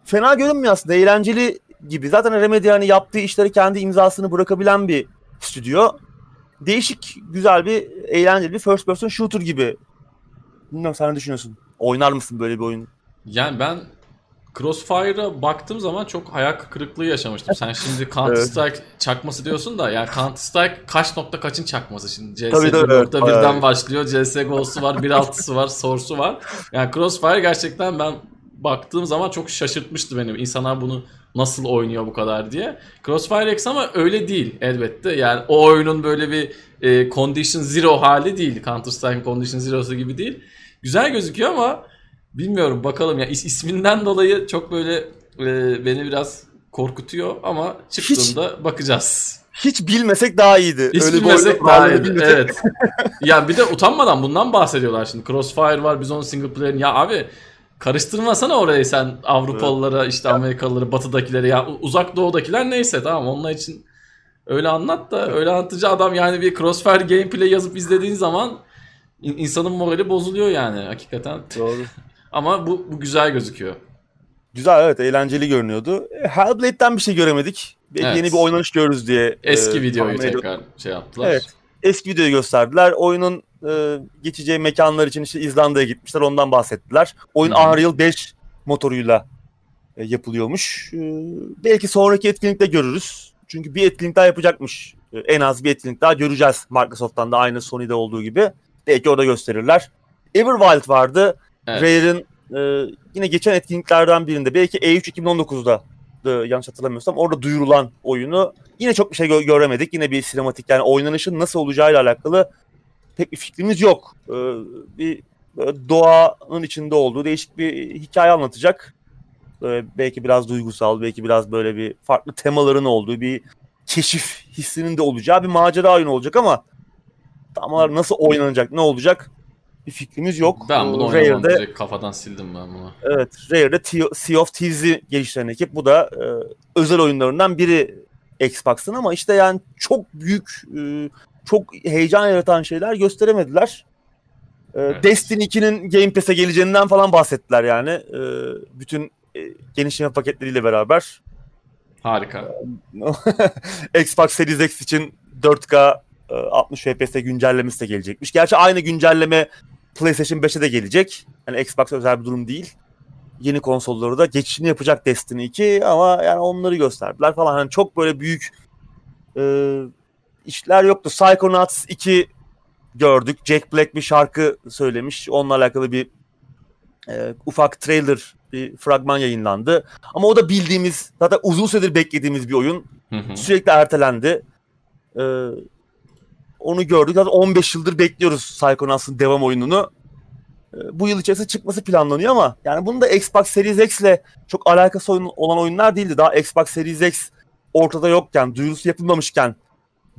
Fena görünmüyor aslında. Eğlenceli gibi. Zaten Remedy hani yaptığı işleri kendi imzasını bırakabilen bir stüdyo. Değişik, güzel bir, eğlenceli bir first person shooter gibi. Bilmiyorum sen ne düşünüyorsun? Oynar mısın böyle bir oyun? Yani ben Crossfire'a baktığım zaman çok hayal kırıklığı yaşamıştım. Sen şimdi [laughs] Counter Strike çakması diyorsun da yani Counter Strike kaç nokta kaçın çakması şimdi CS Tabii, tabii, evet, 1.1'den bayağı. başlıyor. CSGO'su var, 1.6'sı var, Source'u var. Yani Crossfire gerçekten ben baktığım zaman çok şaşırtmıştı beni. İnsanlar bunu nasıl oynuyor bu kadar diye. Crossfire X ama öyle değil elbette. Yani o oyunun böyle bir e, Condition Zero hali değil. Counter Strike Condition Zero'su gibi değil. Güzel gözüküyor ama bilmiyorum bakalım ya is- isminden dolayı çok böyle e, beni biraz korkutuyor ama çıktığında bakacağız. Hiç bilmesek daha iyiydi. Hiç Öyle bir bilmesek oyunu daha iyiydi. bilmesek- Evet. [laughs] ya bir de utanmadan bundan bahsediyorlar şimdi. Crossfire var biz onun single player'in. Ya abi karıştırmasana orayı sen Avrupalılara işte Amerikalıları batıdakilere ya uzak doğudakiler neyse tamam onlar için öyle anlat da öyle anlatıcı adam yani bir Crossfire gameplay yazıp izlediğin zaman insanın morali bozuluyor yani hakikaten. Doğru. [laughs] Ama bu, bu güzel gözüküyor. Güzel evet eğlenceli görünüyordu. E, Hellblade'den bir şey göremedik. Evet. yeni bir oynanış görürüz diye. Eski e, videoyu tahmin ediyorum. tekrar şey yaptılar. Evet. Eski videoyu gösterdiler. Oyunun e, geçeceği mekanlar için işte İzlanda'ya gitmişler. Ondan bahsettiler. Oyun hı. Unreal 5 motoruyla e, yapılıyormuş. E, belki sonraki etkinlikte görürüz. Çünkü bir etkinlik daha yapacakmış. E, en az bir etkinlik daha göreceğiz Microsoft'tan da aynı Sony'de olduğu gibi. Belki orada gösterirler. Everwild vardı. Evet. Rare'ın e, yine geçen etkinliklerden birinde belki E E3 2019'da da yanlış hatırlamıyorsam orada duyurulan oyunu yine çok bir şey gö- göremedik. Yine bir sinematik yani oynanışın nasıl olacağıyla alakalı pek bir fikrimiz yok. E, bir böyle doğanın içinde olduğu değişik bir hikaye anlatacak. Böyle belki biraz duygusal, belki biraz böyle bir farklı temaların olduğu bir keşif hissinin de olacağı bir macera oyunu olacak ama tam olarak nasıl oynanacak, ne olacak bir fikrimiz yok. Ben bunu Rare'de- direkt kafadan sildim ben bunu. Evet, Rare'de Sea of Thieves'i geliştiren ekip. Bu da e, özel oyunlarından biri Xbox'ın ama işte yani çok büyük, e, çok heyecan yaratan şeyler gösteremediler. E, Evet. Destiny 2'nin Game Pass'e geleceğinden falan bahsettiler yani. E, bütün e, genişleme paketleriyle beraber. Harika. [laughs] Xbox Series X için 4K e, 60 FPS'te güncellemesi de gelecekmiş. Gerçi aynı güncelleme PlayStation 5'e de gelecek. Yani Xbox özel bir durum değil. Yeni konsolları da geçişini yapacak Destiny 2 ama yani onları gösterdiler falan. Hani çok böyle büyük e, işler yoktu. Psychonauts 2 gördük. Jack Black bir şarkı söylemiş. Onunla alakalı bir e, ufak trailer, bir fragman yayınlandı. Ama o da bildiğimiz, zaten uzun süredir beklediğimiz bir oyun Hı hı. sürekli ertelendi. Ee, onu gördük. Zaten 15 yıldır bekliyoruz Psychonauts'ın devam oyununu. Ee, bu yıl içerisinde çıkması planlanıyor ama yani bunun da Xbox Series X ile çok alakası olan oyunlar değildi. Daha Xbox Series X ortada yokken, duyurusu yapılmamışken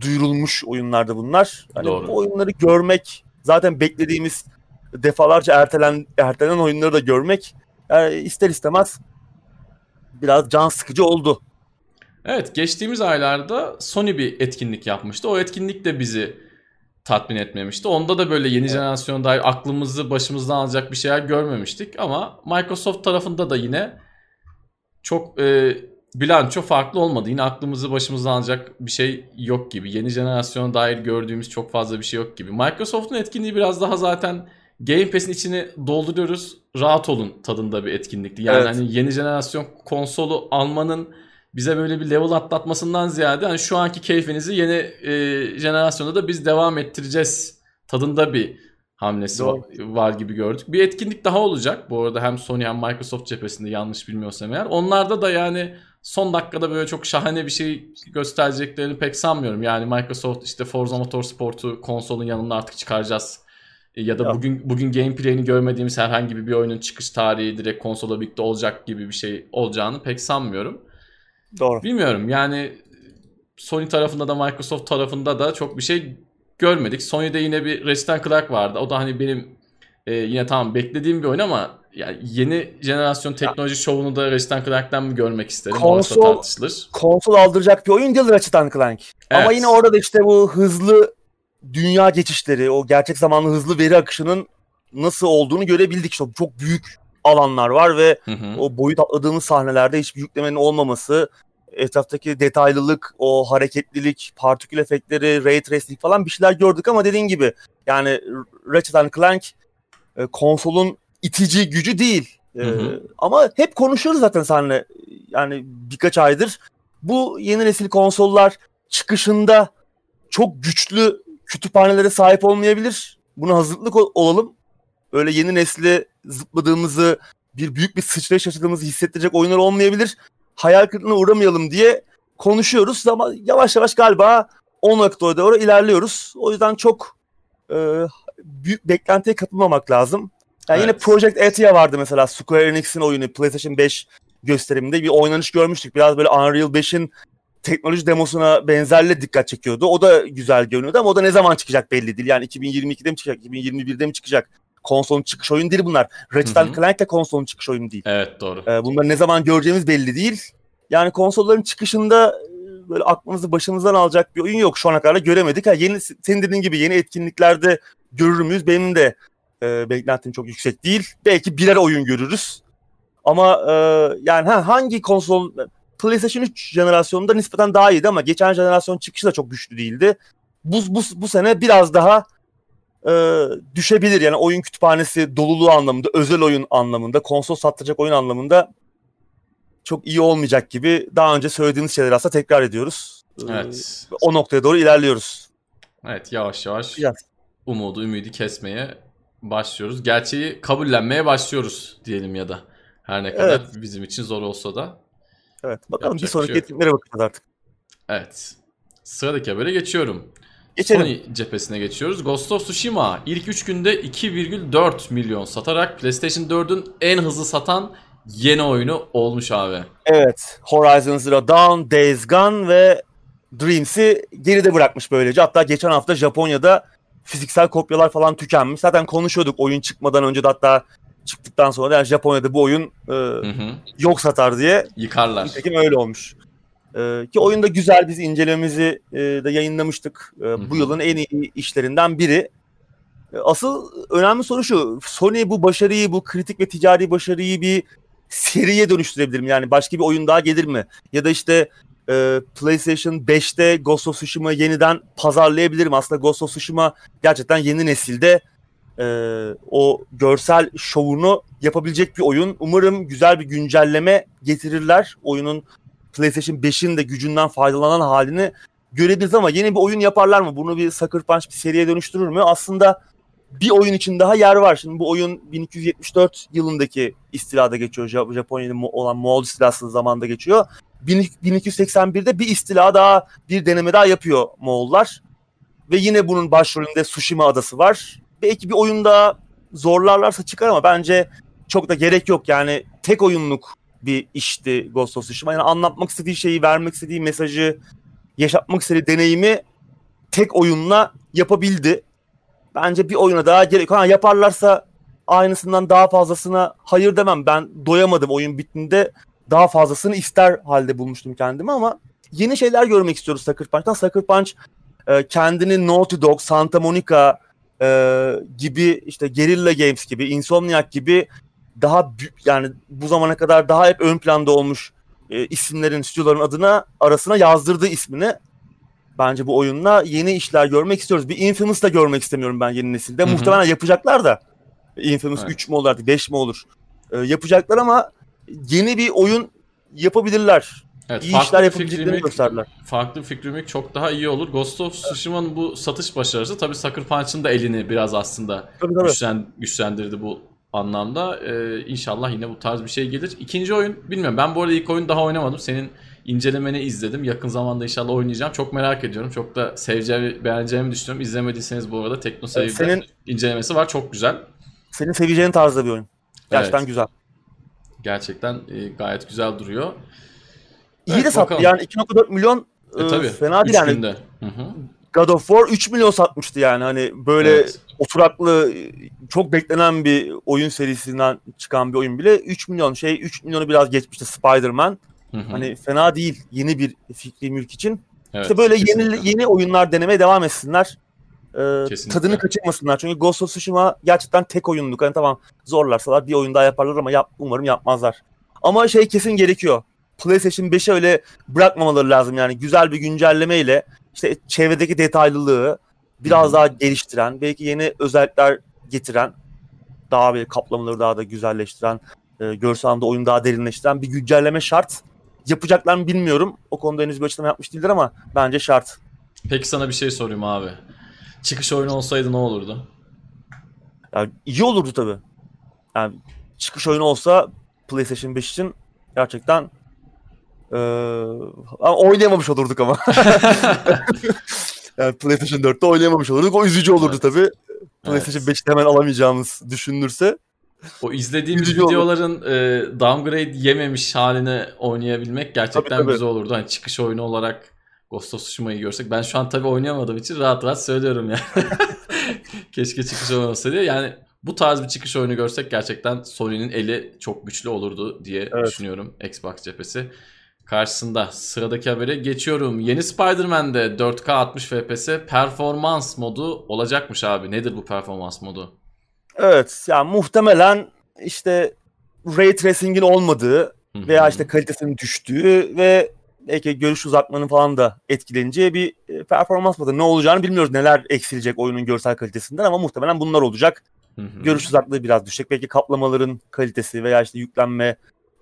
duyurulmuş oyunlardı bunlar. Hani Doğru. bu oyunları görmek, zaten beklediğimiz defalarca ertelen ertelenen oyunları da görmek yani ister istemez biraz can sıkıcı oldu. Evet geçtiğimiz aylarda Sony bir etkinlik yapmıştı. O etkinlik de bizi tatmin etmemişti. Onda da böyle yeni jenerasyona dair aklımızı başımızdan alacak bir şeyler görmemiştik. Ama Microsoft tarafında da yine çok e, bilanço farklı olmadı. Yine aklımızı başımızdan alacak bir şey yok gibi. Yeni jenerasyona dair gördüğümüz çok fazla bir şey yok gibi. Microsoft'un etkinliği biraz daha zaten Game Pass'in içini dolduruyoruz. Rahat olun tadında bir etkinlikti. Yani Evet. hani yeni jenerasyon konsolu almanın bize böyle bir level atlatmasından ziyade hani şu anki keyfinizi yeni e, jenerasyonda da biz devam ettireceğiz tadında bir hamlesi Doğru. va- var gibi gördük. Bir etkinlik daha olacak. Bu arada hem Sony hem Microsoft cephesinde yanlış bilmiyorsam eğer. Onlarda da yani son dakikada böyle çok şahane bir şey göstereceklerini pek sanmıyorum. Yani Microsoft işte Forza Motorsport'u konsolun yanına artık çıkaracağız. E, Ya da Ya. bugün bugün gameplay'ini görmediğimiz herhangi bir oyunun çıkış tarihi direkt konsola birlikte olacak gibi bir şey olacağını pek sanmıyorum. Doğru. Bilmiyorum yani Sony tarafında da Microsoft tarafında da çok bir şey görmedik. Sony'de yine bir Ratchet Clank vardı. O da hani benim e, yine tamam beklediğim bir oyun ama yani yeni jenerasyon teknoloji şovunu da Ratchet Clank'ten mi görmek isterim? Orası Konsol- tartışılır. konsol aldıracak bir oyun değil Ratchet Clank. Ama Evet. yine orada da işte bu hızlı dünya geçişleri, o gerçek zamanlı hızlı veri akışının nasıl olduğunu görebildik. İşte çok büyük alanlar var ve Hı hı. o boyut atladığımız sahnelerde hiçbir yüklemenin olmaması, etraftaki detaylılık, o hareketlilik, partikül efektleri, ray tracing falan bir şeyler gördük ama dediğin gibi yani Ratchet Clank e, konsolun itici gücü değil. Ee, ama hep konuşuyoruz zaten seninle yani birkaç aydır. Bu yeni nesil konsollar çıkışında çok güçlü kütüphanelere sahip olmayabilir. Buna hazırlık olalım. Öyle yeni nesli zıpladığımızı, bir büyük bir sıçrayış yaşadığımızı hissettirecek oyunlar olmayabilir. Hayal kırıklığına uğramayalım diye konuşuyoruz ama yavaş yavaş galiba o noktaya doğru ilerliyoruz. O yüzden çok e, büyük beklentiye kapılmamak lazım. Yani evet. Yine Project Athia vardı mesela Square Enix'in oyunu PlayStation 5 gösteriminde bir oynanış görmüştük. Biraz böyle Unreal 5'in teknoloji demosuna benzerle dikkat çekiyordu. O da güzel görünüyordu ama o da ne zaman çıkacak belli değil. Yani 2022'de mi çıkacak, 2021'de mi çıkacak? Konsolun çıkış oyunu değil bunlar. Ratchet Clank de konsolun çıkış oyunu değil. Evet doğru. Ee, bunları ne zaman göreceğimiz belli değil. Yani konsolların çıkışında e, böyle aklınızı başınızdan alacak bir oyun yok şu ana kadar göremedik. Ha, yeni senin dediğin gibi yeni etkinliklerde görür müyüz? Benim de e, beklentim çok yüksek değil. Belki birer oyun görürüz. Ama e, yani ha, hangi konsol PlayStation 3 jenerasyonunda nispeten daha iyiydi ama geçen jenerasyon çıkışı da çok güçlü değildi. Bu, bu, bu sene biraz daha e, düşebilir. Yani oyun kütüphanesi doluluğu anlamında, özel oyun anlamında, konsol satacak oyun anlamında çok iyi olmayacak gibi daha önce söylediğimiz şeyler aslında tekrar ediyoruz. E, evet. O noktaya doğru ilerliyoruz. Evet yavaş yavaş Biraz. umudu, ümidi kesmeye başlıyoruz. Gerçeği kabullenmeye başlıyoruz diyelim ya da. Her ne kadar evet. bizim için zor olsa da. Evet. Bakalım Yapacak bir sonraki şey etkinliklere bakacağız artık. Evet. Sıradaki habere geçiyorum. Geçelim. Sony cephesine geçiyoruz. Ghost of Tsushima ilk 3 günde 2,4 milyon satarak PlayStation 4'ün en hızlı satan yeni oyunu olmuş abi. Evet. Horizon Zero Dawn, Days Gone ve Dreams'i geride bırakmış böylece. Hatta geçen hafta Japonya'da fiziksel kopyalar falan tükenmiş. Zaten konuşuyorduk oyun çıkmadan önce de hatta çıktıktan sonra da yani Japonya'da bu oyun e, hı hı. yok satar diye. Yıkarlar. Nitekim öyle olmuş. E, ki oyun da güzel biz incelememizi e, de yayınlamıştık. E. Bu yılın en iyi işlerinden biri. E, asıl önemli soru şu. Sony bu başarıyı, bu kritik ve ticari başarıyı bir seriye dönüştürebilir mi? Yani başka bir oyun daha gelir mi? Ya da işte e, PlayStation 5'te Ghost of Tsushima yeniden pazarlayabilirim. Aslında Ghost of Tsushima gerçekten yeni nesilde e, o görsel şovunu yapabilecek bir oyun. Umarım güzel bir güncelleme getirirler. Oyunun PlayStation 5'in de gücünden faydalanan halini görebiliriz ama yeni bir oyun yaparlar mı? Bunu bir Sucker Punch bir seriye dönüştürür mü? Aslında bir oyun için daha yer var. Şimdi bu oyun 1274 yılındaki istilada geçiyor. Japonya'da olan Moğol istilası zamanında geçiyor. 1281'de bir istila daha, bir deneme daha yapıyor Moğollar. Ve yine bunun başrolünde Tsushima adası var. Belki bir oyunda zorlarlarsa çıkar ama bence çok da gerek yok. Yani tek oyunluk bir işti Ghost of Tsushima. Yani anlatmak istediği şeyi, vermek istediği mesajı, yaşatmak istediği deneyimi tek oyunla yapabildi. Bence bir oyuna daha gerek. Ha yaparlarsa aynısından daha fazlasına hayır demem. Ben doyamadım oyun bittiğinde daha fazlasını ister halde bulmuştum kendimi ama yeni şeyler görmek istiyoruz Sucker Punch'tan. Sucker Punch e, kendini Naughty Dog, Santa Monica e, gibi işte Guerrilla Games gibi, Insomniac gibi daha yani bu zamana kadar daha hep ön planda olmuş e, isimlerin, stüdyoların adına arasına yazdırdığı ismini bence bu oyunla yeni işler görmek istiyoruz. Bir Infamous da görmek istemiyorum ben yeni nesilde. Hı-hı. Muhtemelen yapacaklar da. Infamous evet. 3 mü olur artık 5 mi olur? E, yapacaklar ama yeni bir oyun yapabilirler. Evet, iyi işler yapabileceklerini gösterdiler. Farklı bir fikrimik çok daha iyi olur. Ghost of Tsushima'nın bu satış başarısı tabii Sucker Punch'ın da elini biraz aslında tabii, tabii. Güçlen, güçlendirdi bu anlamda. Ee, inşallah yine bu tarz bir şey gelir. İkinci oyun bilmiyorum. Ben bu arada ilk oyun daha oynamadım. Senin incelemeni izledim. Yakın zamanda inşallah oynayacağım. Çok merak ediyorum. Çok da seveceğimi, beğeneceğimi düşünüyorum. İzlemediyseniz bu arada Tekno evet, senin, incelemesi var. Çok güzel. Senin seveceğin tarzda bir oyun. Gerçekten evet. güzel. Gerçekten e, gayet güzel duruyor. İyi evet, de sattı yani 2.4 milyon e, e, tabii, fena değil yani. Günde. Hı hı. God of War 3 milyon satmıştı yani hani böyle evet. Oturaklı çok beklenen bir oyun serisinden çıkan bir oyun bile 3 milyon şey 3 milyonu biraz geçmişti Spider-Man. Hı hı. Hani fena değil yeni bir fikri mülk için. Evet, işte böyle kesinlikle. yeni yeni oyunlar denemeye devam etsinler. Ee, tadını kaçırmasınlar. Çünkü Ghost of Tsushima gerçekten tek oyunluk. Hani tamam zorlarsalar bir oyun daha yaparlar ama yap, umarım yapmazlar. Ama şey kesin gerekiyor. PlayStation 5'e öyle bırakmamaları lazım yani. Güzel bir güncellemeyle işte çevredeki detaylılığı biraz daha geliştiren, belki yeni özellikler getiren, daha bir kaplamaları daha da güzelleştiren, e, görsel anlamda oyunu daha derinleştiren bir güncelleme şart. Yapacaklar mı bilmiyorum. O konuda henüz bir açıklama yapmış değiller ama bence şart. Peki sana bir şey sorayım abi. Çıkış oyunu olsaydı ne olurdu? Yani iyi olurdu tabii. Yani çıkış oyunu olsa PlayStation 5 için gerçekten ee, ama oynayamamış olurduk ama. [laughs] [laughs] yani PlayStation 4'te oynayamamış olurduk. O üzücü olurdu Evet. tabii. PlayStation Evet. 5'te hemen alamayacağımız düşünülürse. O izlediğimiz Üzücü olur. videoların e, downgrade yememiş halini oynayabilmek gerçekten Tabii, tabii. güzel olurdu. Hani çıkış oyunu olarak Ghost of Tsushima'yı görsek. Ben şu an tabii oynayamadığım için rahat rahat söylüyorum yani. [laughs] Keşke çıkış oyunu olsaydı. Yani bu tarz bir çıkış oyunu görsek gerçekten Sony'nin eli çok güçlü olurdu diye Evet. düşünüyorum Xbox cephesi. Karşısında sıradaki habere geçiyorum. Yeni Spider-Man'de 4K 60 FPS performans modu olacakmış abi. Nedir bu performans modu? Evet yani muhtemelen işte Ray Tracing'in olmadığı veya işte kalitesinin düştüğü ve belki görüş uzatmanın falan da etkileneceği bir e, performans modu. Ne olacağını bilmiyoruz. Neler eksilecek oyunun görsel kalitesinden ama muhtemelen bunlar olacak. Görüş uzaklığı biraz düşecek. Belki kaplamaların kalitesi veya işte yüklenme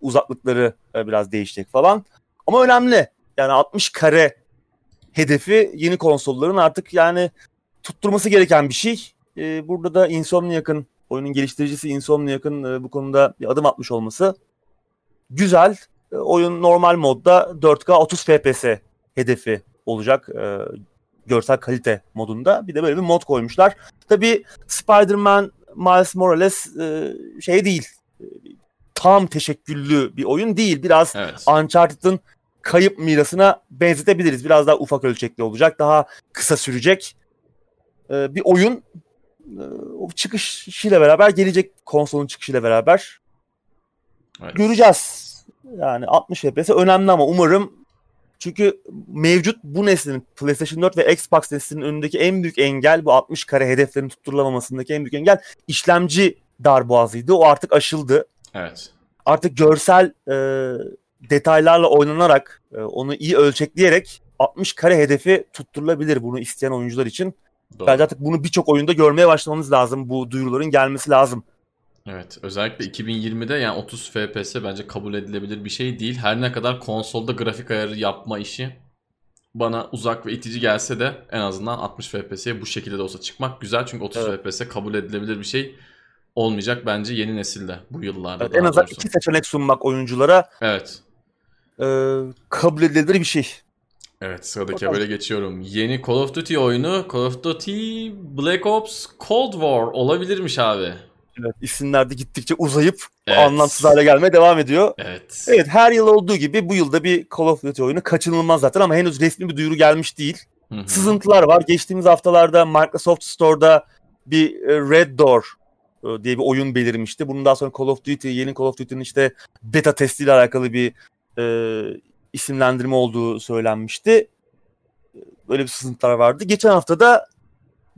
uzaklıkları e, biraz değişecek falan. Ama önemli. Yani 60 kare hedefi yeni konsolların artık yani tutturması gereken bir şey. E, burada da Insomniac'ın oyunun geliştiricisi Insomniac'ın e, bu konuda bir adım atmış olması güzel. E, oyun normal modda 4K 30 FPS hedefi olacak görsel kalite modunda. Bir de böyle bir mod koymuşlar. Tabii Spider-Man Miles Morales şey değil. Tam teşekküllü bir oyun değil. Biraz Evet. Uncharted'ın kayıp mirasına benzetebiliriz. Biraz daha ufak ölçekli olacak. Daha kısa sürecek e, bir oyun. E, o çıkışıyla beraber gelecek konsolun çıkışıyla beraber evet. göreceğiz. Yani 60 FPS önemli ama umarım çünkü mevcut bu neslin PlayStation 4 ve Xbox neslinin önündeki en büyük engel bu 60 kare hedeflerin tutturulamamasındaki en büyük engel işlemci darboğazıydı. O artık aşıldı. Evet. Artık görsel e, detaylarla oynanarak e, onu iyi ölçekleyerek 60 kare hedefi tutturulabilir bunu isteyen oyuncular için. Doğru. Bence artık bunu birçok oyunda görmeye başlamamız lazım. Bu duyuruların gelmesi lazım. Evet. Özellikle 2020'de yani 30 FPS bence kabul edilebilir bir şey değil. Her ne kadar konsolda grafik ayarı yapma işi bana uzak ve itici gelse de en azından 60 FPS'ye bu şekilde de olsa çıkmak güzel. Çünkü 30 Evet. FPS kabul edilebilir bir şey olmayacak bence yeni nesilde bu yıllarda. Evet, en azından doğrusu. iki seçenek sunmak oyunculara Evet. e, kabul edilebilir bir şey. Evet sıradaki habere geçiyorum. Yeni Call of Duty oyunu Call of Duty Black Ops Cold War olabilirmiş abi. Evet, isimler de gittikçe uzayıp Evet. anlamsız hale gelmeye devam ediyor. Evet. Evet her yıl olduğu gibi bu yılda bir Call of Duty oyunu kaçınılmaz zaten ama henüz resmi bir duyuru gelmiş değil. Hı hı. Sızıntılar var. Geçtiğimiz haftalarda Microsoft Store'da bir e, Red Door diye bir oyun belirmişti. Bunun daha sonra Call of Duty, yeni Call of Duty'nin işte beta testiyle alakalı bir e, isimlendirme olduğu söylenmişti. Böyle bir sızıntılar vardı. Geçen hafta da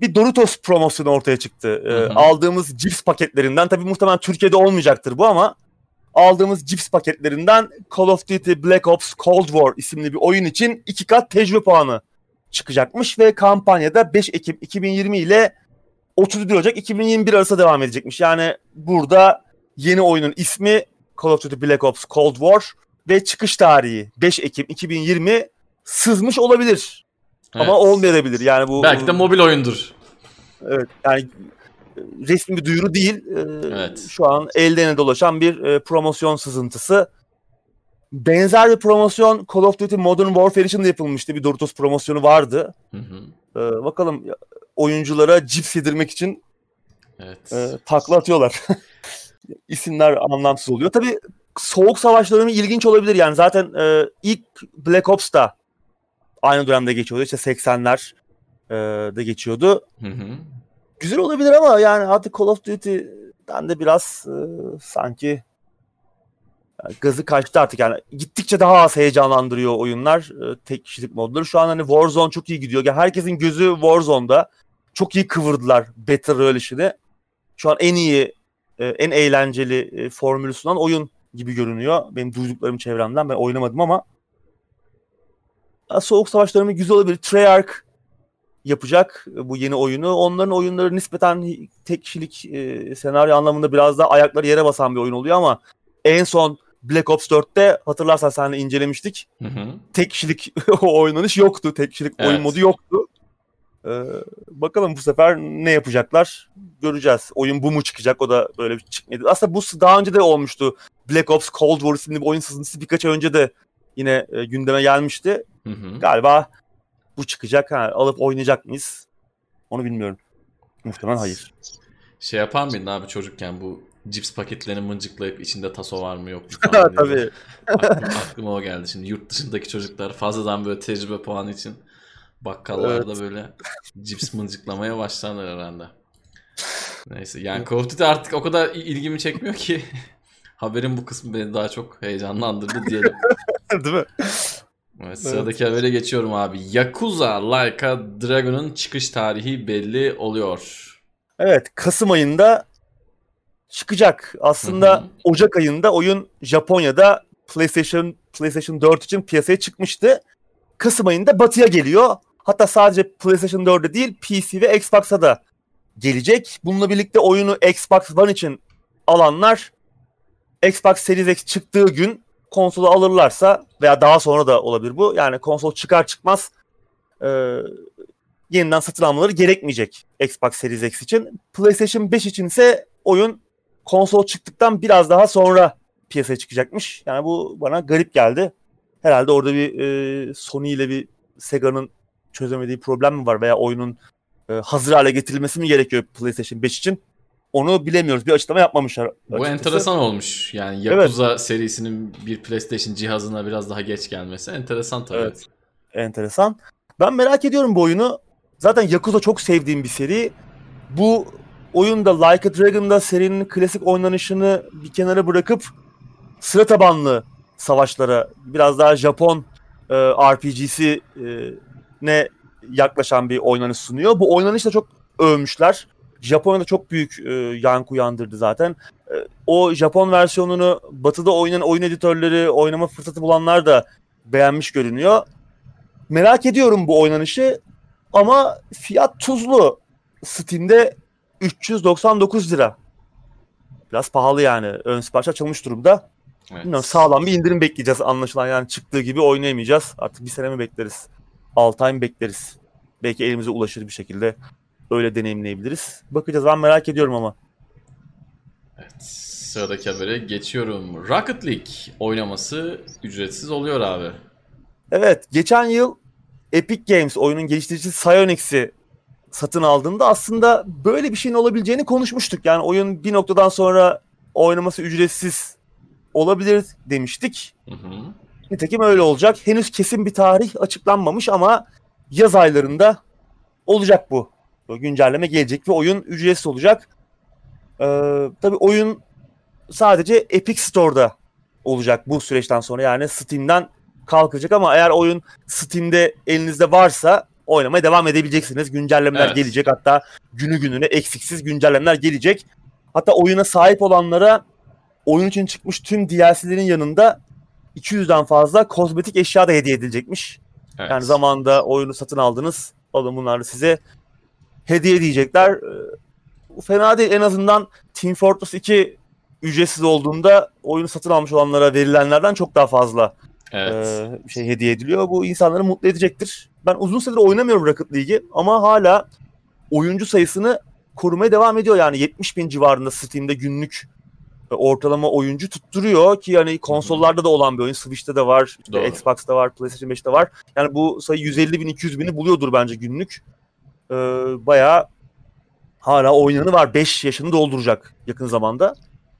bir Doritos promosyonu ortaya çıktı. E, Hı hı. aldığımız cips paketlerinden tabii muhtemelen Türkiye'de olmayacaktır bu ama aldığımız cips paketlerinden Call of Duty Black Ops Cold War isimli bir oyun için iki kat tecrübe puanı çıkacakmış ve kampanyada 5 Ekim 2020 ile 31 Ocak 2021 arasında devam edecekmiş. Yani burada yeni oyunun ismi Call of Duty Black Ops Cold War ve çıkış tarihi 5 Ekim 2020 sızmış olabilir Evet. ama olmayabilir. Yani bu Belki de mobil oyundur. Evet yani e, resmi bir duyuru değil. Ee, Evet. Şu an elden dolaşan bir e, promosyon sızıntısı. Benzer bir promosyon Call of Duty Modern Warfare için de yapılmıştı. Bir Doritos promosyonu vardı. Hı hı. Ee, bakalım oyunculara cips yedirmek için Evet. e, takla atıyorlar. [laughs] İsimler anlamsız oluyor. Tabii Soğuk Savaş dönemi ilginç olabilir yani. Zaten e, ilk Black Ops da aynı dönemde geçiyordu. İşte 80'ler e, de geçiyordu. Hı hı. güzel olabilir ama yani artık Call of Duty'den de biraz e, sanki yani gazı kaçtı artık yani gittikçe daha az heyecanlandırıyor oyunlar e, tek kişilik modları. Şu an hani Warzone çok iyi gidiyor. Yani herkesin gözü Warzone'da. Çok iyi kıvırdılar Battle Royale işini. Şu an en iyi, e, en eğlenceli e, formülü sunan oyun gibi görünüyor. Benim duyduklarım çevremden ben oynamadım ama Soğuk Savaş dönemi güzel olabilir. Treyarch yapacak e, bu yeni oyunu. Onların oyunları nispeten tek kişilik e, senaryo anlamında biraz daha ayakları yere basan bir oyun oluyor ama En son Black Ops 4'te hatırlarsan seninle incelemiştik. Hı hı. Tek kişilik [laughs] oynanış yoktu. Tek kişilik oyun Evet. modu yoktu. Ee, bakalım bu sefer ne yapacaklar göreceğiz. Oyun bu mu çıkacak o da böyle bir çıkmadı. Aslında bu daha önce de olmuştu. Black Ops Cold War isimli bir oyun sızıntısı birkaç ay önce de yine e, gündeme gelmişti. Hı hı. Galiba bu çıkacak. Ha, alıp oynayacak mıyız? Onu bilmiyorum. Muhtemelen hayır. Şey yapar mıydın abi çocukken bu cips paketlerini mıncıklayıp içinde taso var mı yok mu [laughs] falan. Tabii. Aklıma, aklıma o geldi şimdi. Yurt dışındaki çocuklar fazladan böyle tecrübe puanı için bakkallarda böyle cips mıncıklamaya başlarlar herhalde. [laughs] Neyse yani Call of Duty artık o kadar il- ilgimi çekmiyor ki. [laughs] Haberin bu kısmı beni daha çok heyecanlandırdı diyelim. [laughs] Değil mi? Evet, sıradaki habere geçiyorum abi. Yakuza Like a Dragon'un çıkış tarihi belli oluyor. Evet, Kasım ayında çıkacak. Aslında Hı hı. Ocak ayında oyun Japonya'da PlayStation PlayStation 4 için piyasaya çıkmıştı. Kasım ayında Batı'ya geliyor. Hatta sadece PlayStation 4'e değil PC ve Xbox'a da gelecek. Bununla birlikte oyunu Xbox One için alanlar Xbox Series X çıktığı gün konsolu alırlarsa veya daha sonra da olabilir bu. Yani konsol çıkar çıkmaz e, yeniden satın almaları gerekmeyecek Xbox Series X için. PlayStation 5 için ise oyun konsol çıktıktan biraz daha sonra piyasaya çıkacakmış. Yani bu bana garip geldi. Herhalde orada bir e, Sony ile bir Sega'nın çözemediği problem mi var veya oyunun e, hazır hale getirilmesi mi gerekiyor PlayStation 5 için? Onu bilemiyoruz. Bir açıklama yapmamışlar. Bu açıkçası. enteresan olmuş. Yani Yakuza serisinin bir PlayStation cihazına biraz daha geç gelmesi enteresan tabii. Evet. Enteresan. Ben merak ediyorum bu oyunu. Zaten Yakuza çok sevdiğim bir seri. Bu oyunda Like a Dragon'da serinin klasik oynanışını bir kenara bırakıp sıra tabanlı savaşlara biraz daha Japon e, RPG'si e, ne yaklaşan bir oynanış sunuyor. Bu oynanış da çok övmüşler. Japonya'da çok büyük e, yankı uyandırdı zaten. E, o Japon versiyonunu batıda oynayan oyun editörleri, oynama fırsatı bulanlar da beğenmiş görünüyor. Merak ediyorum bu oynanışı ama fiyat tuzlu. Steam'de 399 lira. Biraz pahalı yani. Ön sipariş açılmış durumda. Evet. Bilmiyorum, sağlam bir indirim bekleyeceğiz anlaşılan. Yani çıktığı gibi oynayamayacağız. Artık bir sene mi bekleriz? 6 ay mı bekleriz? Belki elimize ulaşır bir şekilde. Öyle deneyimleyebiliriz. Bakacağız. Ben merak ediyorum ama. Evet, sıradaki habere geçiyorum. Rocket League oynaması ücretsiz oluyor abi. Evet, geçen yıl Epic Games oyunun geliştiricisi Psyonix'i satın aldığında aslında böyle bir şeyin olabileceğini konuşmuştuk. Yani oyun bir noktadan sonra oynaması ücretsiz olabilir demiştik. Hı hı. Nitekim öyle olacak. Henüz kesin bir tarih açıklanmamış ama yaz aylarında olacak bu. Bu Güncelleme gelecek ve oyun ücretsiz olacak. Ee, tabii oyun sadece Epic Store'da olacak bu süreçten sonra. Yani Steam'den kalkacak ama eğer oyun Steam'de elinizde varsa oynamaya devam edebileceksiniz. Güncellemeler Evet. gelecek. Hatta günü gününe eksiksiz güncellemeler gelecek. Hatta oyuna sahip olanlara oyun için çıkmış tüm DLC'lerin yanında 200'den fazla kozmetik eşya da hediye edilecekmiş. Evet. Yani zamanında oyunu satın aldınız. Alın bunları size hediye edecekler. Ee, Bu fena değil. En azından Team Fortress 2 ücretsiz olduğunda oyunu satın almış olanlara verilenlerden çok daha fazla evet. e, şey hediye ediliyor. Bu insanları mutlu edecektir. Ben uzun süredir oynamıyorum Rocket League'i ama hala oyuncu sayısını korumaya devam ediyor. Yani 70 bin civarında Steam'de günlük ortalama oyuncu tutturuyor ki yani konsollarda da olan bir oyun. Switch'te de var, işte Doğru. Xbox'ta var, PlayStation 5'te var. Yani bu sayı 150 bin, 200 bini buluyordur bence günlük. Ee, bayağı hala oynayanı var. 5 yaşını dolduracak yakın zamanda.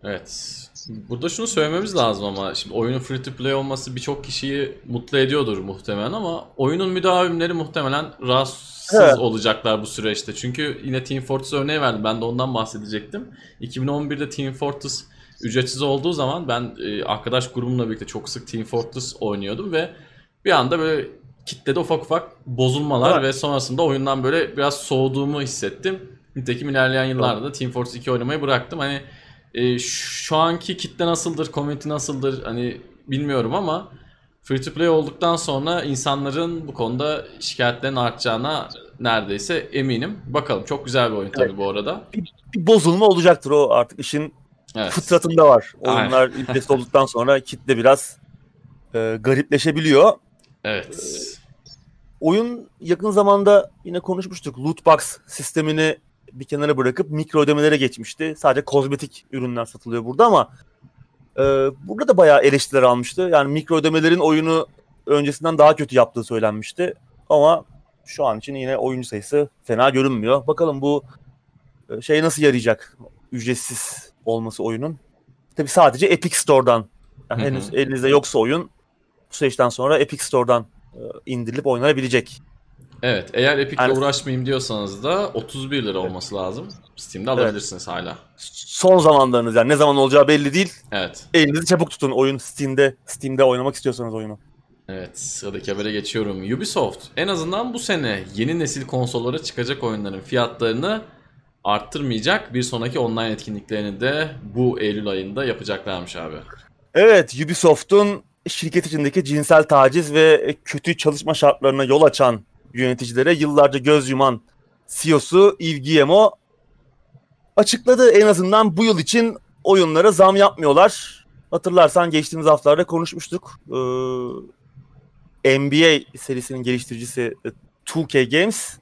Evet. Burada şunu söylememiz lazım ama şimdi oyunun free to play olması birçok kişiyi mutlu ediyordur muhtemelen ama oyunun müdavimleri muhtemelen rahatsız Evet. olacaklar bu süreçte. Çünkü yine Team Fortress örneği verdim. Ben de ondan bahsedecektim. 2011'de Team Fortress ücretsiz olduğu zaman ben e, arkadaş grubumla birlikte çok sık Team Fortress oynuyordum ve bir anda böyle kitlede ufak ufak bozulmalar Evet. ve sonrasında oyundan böyle biraz soğuduğumu hissettim. Nitekim ilerleyen yıllarda da Team Fortress 2 oynamayı bıraktım. Hani e, şu anki kitle nasıldır, community nasıldır hani bilmiyorum ama free to play olduktan sonra insanların bu konuda şikayetlerin artacağına neredeyse eminim. Bakalım çok güzel bir oyun tabii Evet. bu arada. Bir bozulma olacaktır o artık işin Evet. fıtratında var. Oyunlar ücretsiz olduktan sonra kitle biraz e, garipleşebiliyor. Evet. Oyun yakın zamanda yine konuşmuştuk. Loot box sistemini bir kenara bırakıp mikro ödemelere geçmişti. Sadece kozmetik ürünler satılıyor burada ama e, burada da bayağı eleştiriler almıştı. Yani mikro ödemelerin oyunu öncesinden daha kötü yaptığı söylenmişti. Ama şu an için yine oyuncu sayısı fena görünmüyor. Bakalım bu e, şey nasıl yarayacak? Ücretsiz olması oyunun. Tabii sadece Epic Store'dan. Yani henüz elinizde yoksa oyun bu süreçten sonra Epic Store'dan e, indirilip oynanabilecek. Evet. Eğer Epic'le Yani- uğraşmayayım diyorsanız da 31 lira olması lazım. Steam'de alabilirsiniz hala. Son zamanlarınız yani ne zaman olacağı belli değil. Evet. Elinizi çabuk tutun oyun Steam'de Steam'de oynamak istiyorsanız oyunu. Evet sıradaki habere geçiyorum. Ubisoft en azından bu sene yeni nesil konsollara çıkacak oyunların fiyatlarını arttırmayacak. Bir sonraki online etkinliklerini de bu Eylül ayında yapacaklarmış abi. Evet Ubisoft'un şirket içindeki cinsel taciz ve kötü çalışma şartlarına yol açan yöneticilere yıllarca göz yuman CEO'su Yves Guillemot açıkladı. En azından bu yıl için oyunlara zam yapmıyorlar. Hatırlarsan geçtiğimiz haftalarda konuşmuştuk. Ee, NBA serisinin geliştiricisi e, 2K Games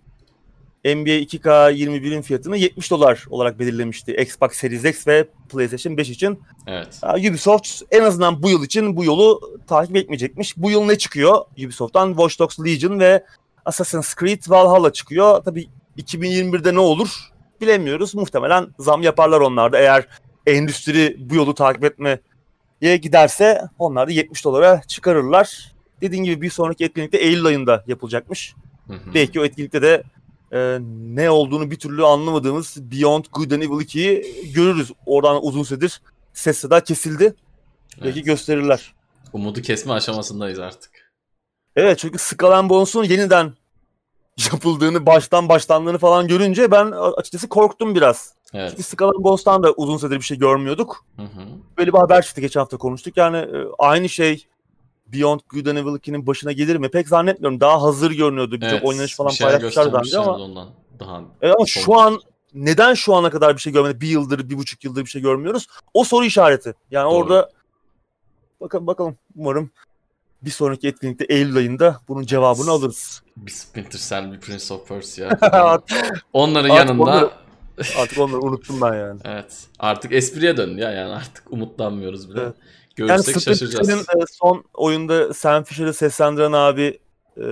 NBA 2K 21'in fiyatını 70 dolar olarak belirlemişti. Xbox Series X ve PlayStation 5 için. Evet. Ubisoft en azından bu yıl için bu yolu takip etmeyecekmiş. Bu yıl ne çıkıyor Ubisoft'tan? Watch Dogs Legion ve Assassin's Creed Valhalla çıkıyor. Tabii 2021'de ne olur bilemiyoruz. Muhtemelen zam yaparlar onlar da. Eğer endüstri bu yolu takip etmeye giderse onlar da 70 dolara çıkarırlar. Dediğim gibi bir sonraki etkinlikte Eylül ayında yapılacakmış. Hı hı. Belki o etkinlikte de e, ne olduğunu bir türlü anlamadığımız Beyond Good and Evil 2'yi görürüz. Oradan uzun süredir ses seda kesildi. Belki Evet. gösterirler. Umudu kesme aşamasındayız artık. Evet çünkü Skull Bones'un yeniden yapıldığını, baştan başlandığını falan görünce ben açıkçası korktum biraz. Çünkü Evet. Skull and Bones'tan da uzun süredir bir şey görmüyorduk. Hı hı. Böyle bir haber çıktı geçen hafta konuştuk. Yani e, aynı şey Beyond Good and Evil 2'nin başına gelir mi? Pek zannetmiyorum. Daha hazır görünüyordu. Birçok Evet. oynanış falan önce göstermişlerdi ama ondan. Daha E ama Son- şu an neden şu ana kadar bir şey görmedik? Bir yıldır, bir buçuk yıldır bir şey görmüyoruz. O soru işareti. Yani Doğru. orada bakalım bakalım umarım bir sonraki etkinlikte Eylül ayında bunun cevabını alırız. bir Splinter Cell, bir Prince of Persia. [laughs] Onların Artık yanında onları- [laughs] artık onları unuttum ben yani. evet artık espriye dön ya yani artık umutlanmıyoruz bile. Evet. Yani Görürsek Splinter şaşıracağız. E, son oyunda Sam Fisher'ı seslendiren abi e,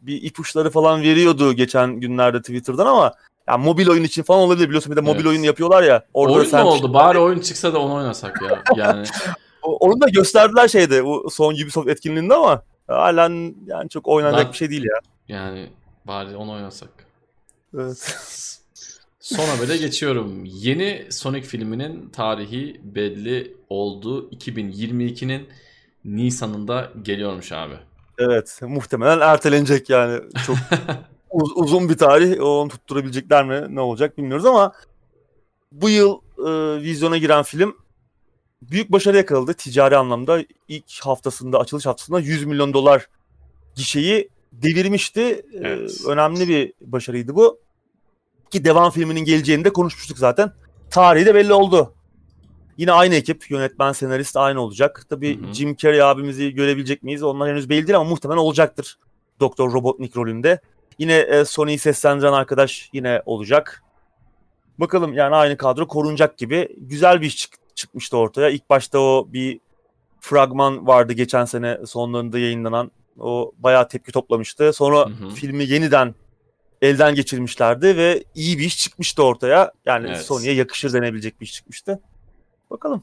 bir ipuçları falan veriyordu geçen günlerde Twitter'dan ama ya mobil oyun için falan olabilir biliyorsun bir de mobil Evet. oyun yapıyorlar ya. Orada oyun Sam oldu? Fisher- Bari oyun çıksa da onu oynasak ya. [laughs] Yani Onu da gösterdiler şeyde bu son Ubisoft etkinliğinde ama halen yani çok oynanacak Lan- bir şey değil ya. yani bari onu oynasak. Evet. [laughs] Son habere geçiyorum. Yeni Sonic filminin tarihi belli oldu. 2022'nin Nisan'ında geliyormuş abi. Evet muhtemelen ertelenecek yani çok [laughs] uz- uzun bir tarih onu tutturabilecekler mi ne olacak bilmiyoruz ama bu yıl e, vizyona giren film büyük başarı yakaladı ticari anlamda ilk haftasında açılış haftasında 100 milyon dolar gişeyi devirmişti. E, Evet. önemli bir başarıydı bu. Ki devam filminin geleceğini de konuşmuştuk zaten. Tarihi de belli oldu. Yine aynı ekip, yönetmen, senarist aynı olacak. Tabii Hı hı. Jim Carrey abimizi görebilecek miyiz? Onlar henüz belli değil ama muhtemelen olacaktır. Doktor Robotnik rolünde. Yine e, Sony'yi seslendiren arkadaş yine olacak. Bakalım yani aynı kadro korunacak gibi. Güzel bir iş çık- çıkmıştı ortaya. İlk başta o bir fragman vardı geçen sene sonlarında yayınlanan. O bayağı tepki toplamıştı. Sonra Hı hı. filmi yeniden elden geçirmişlerdi ve iyi bir iş çıkmıştı ortaya. Yani Evet. Sony'ye yakışır denebilecek bir iş çıkmıştı. Bakalım.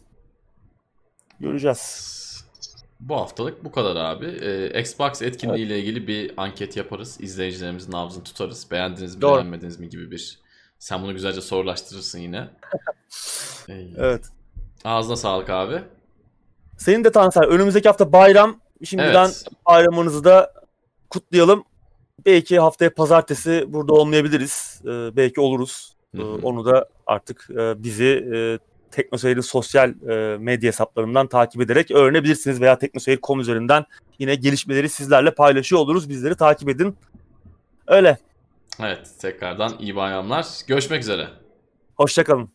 Göreceğiz. Bu haftalık bu kadar abi. Ee, Xbox etkinliği ile ilgili bir anket yaparız. İzleyicilerimizin nabzını tutarız. Beğendiniz mi, Doğru. beğenmediniz mi gibi bir. Sen bunu güzelce sorulaştırırsın yine. Ee, [laughs] Evet. Ağzına sağlık abi. Senin de Tansel önümüzdeki hafta bayram. Şimdiden Evet. bayramınızı da kutlayalım. Belki haftaya pazartesi burada olmayabiliriz. Ee, belki oluruz. Hı. onu da artık e, bizi e, Teknoseyir'in sosyal e, medya hesaplarından takip ederek öğrenebilirsiniz veya teknoseyir.com üzerinden yine gelişmeleri sizlerle paylaşıyor oluruz. Bizleri takip edin. Öyle. Evet tekrardan iyi bayramlar. Görüşmek üzere. Hoşçakalın.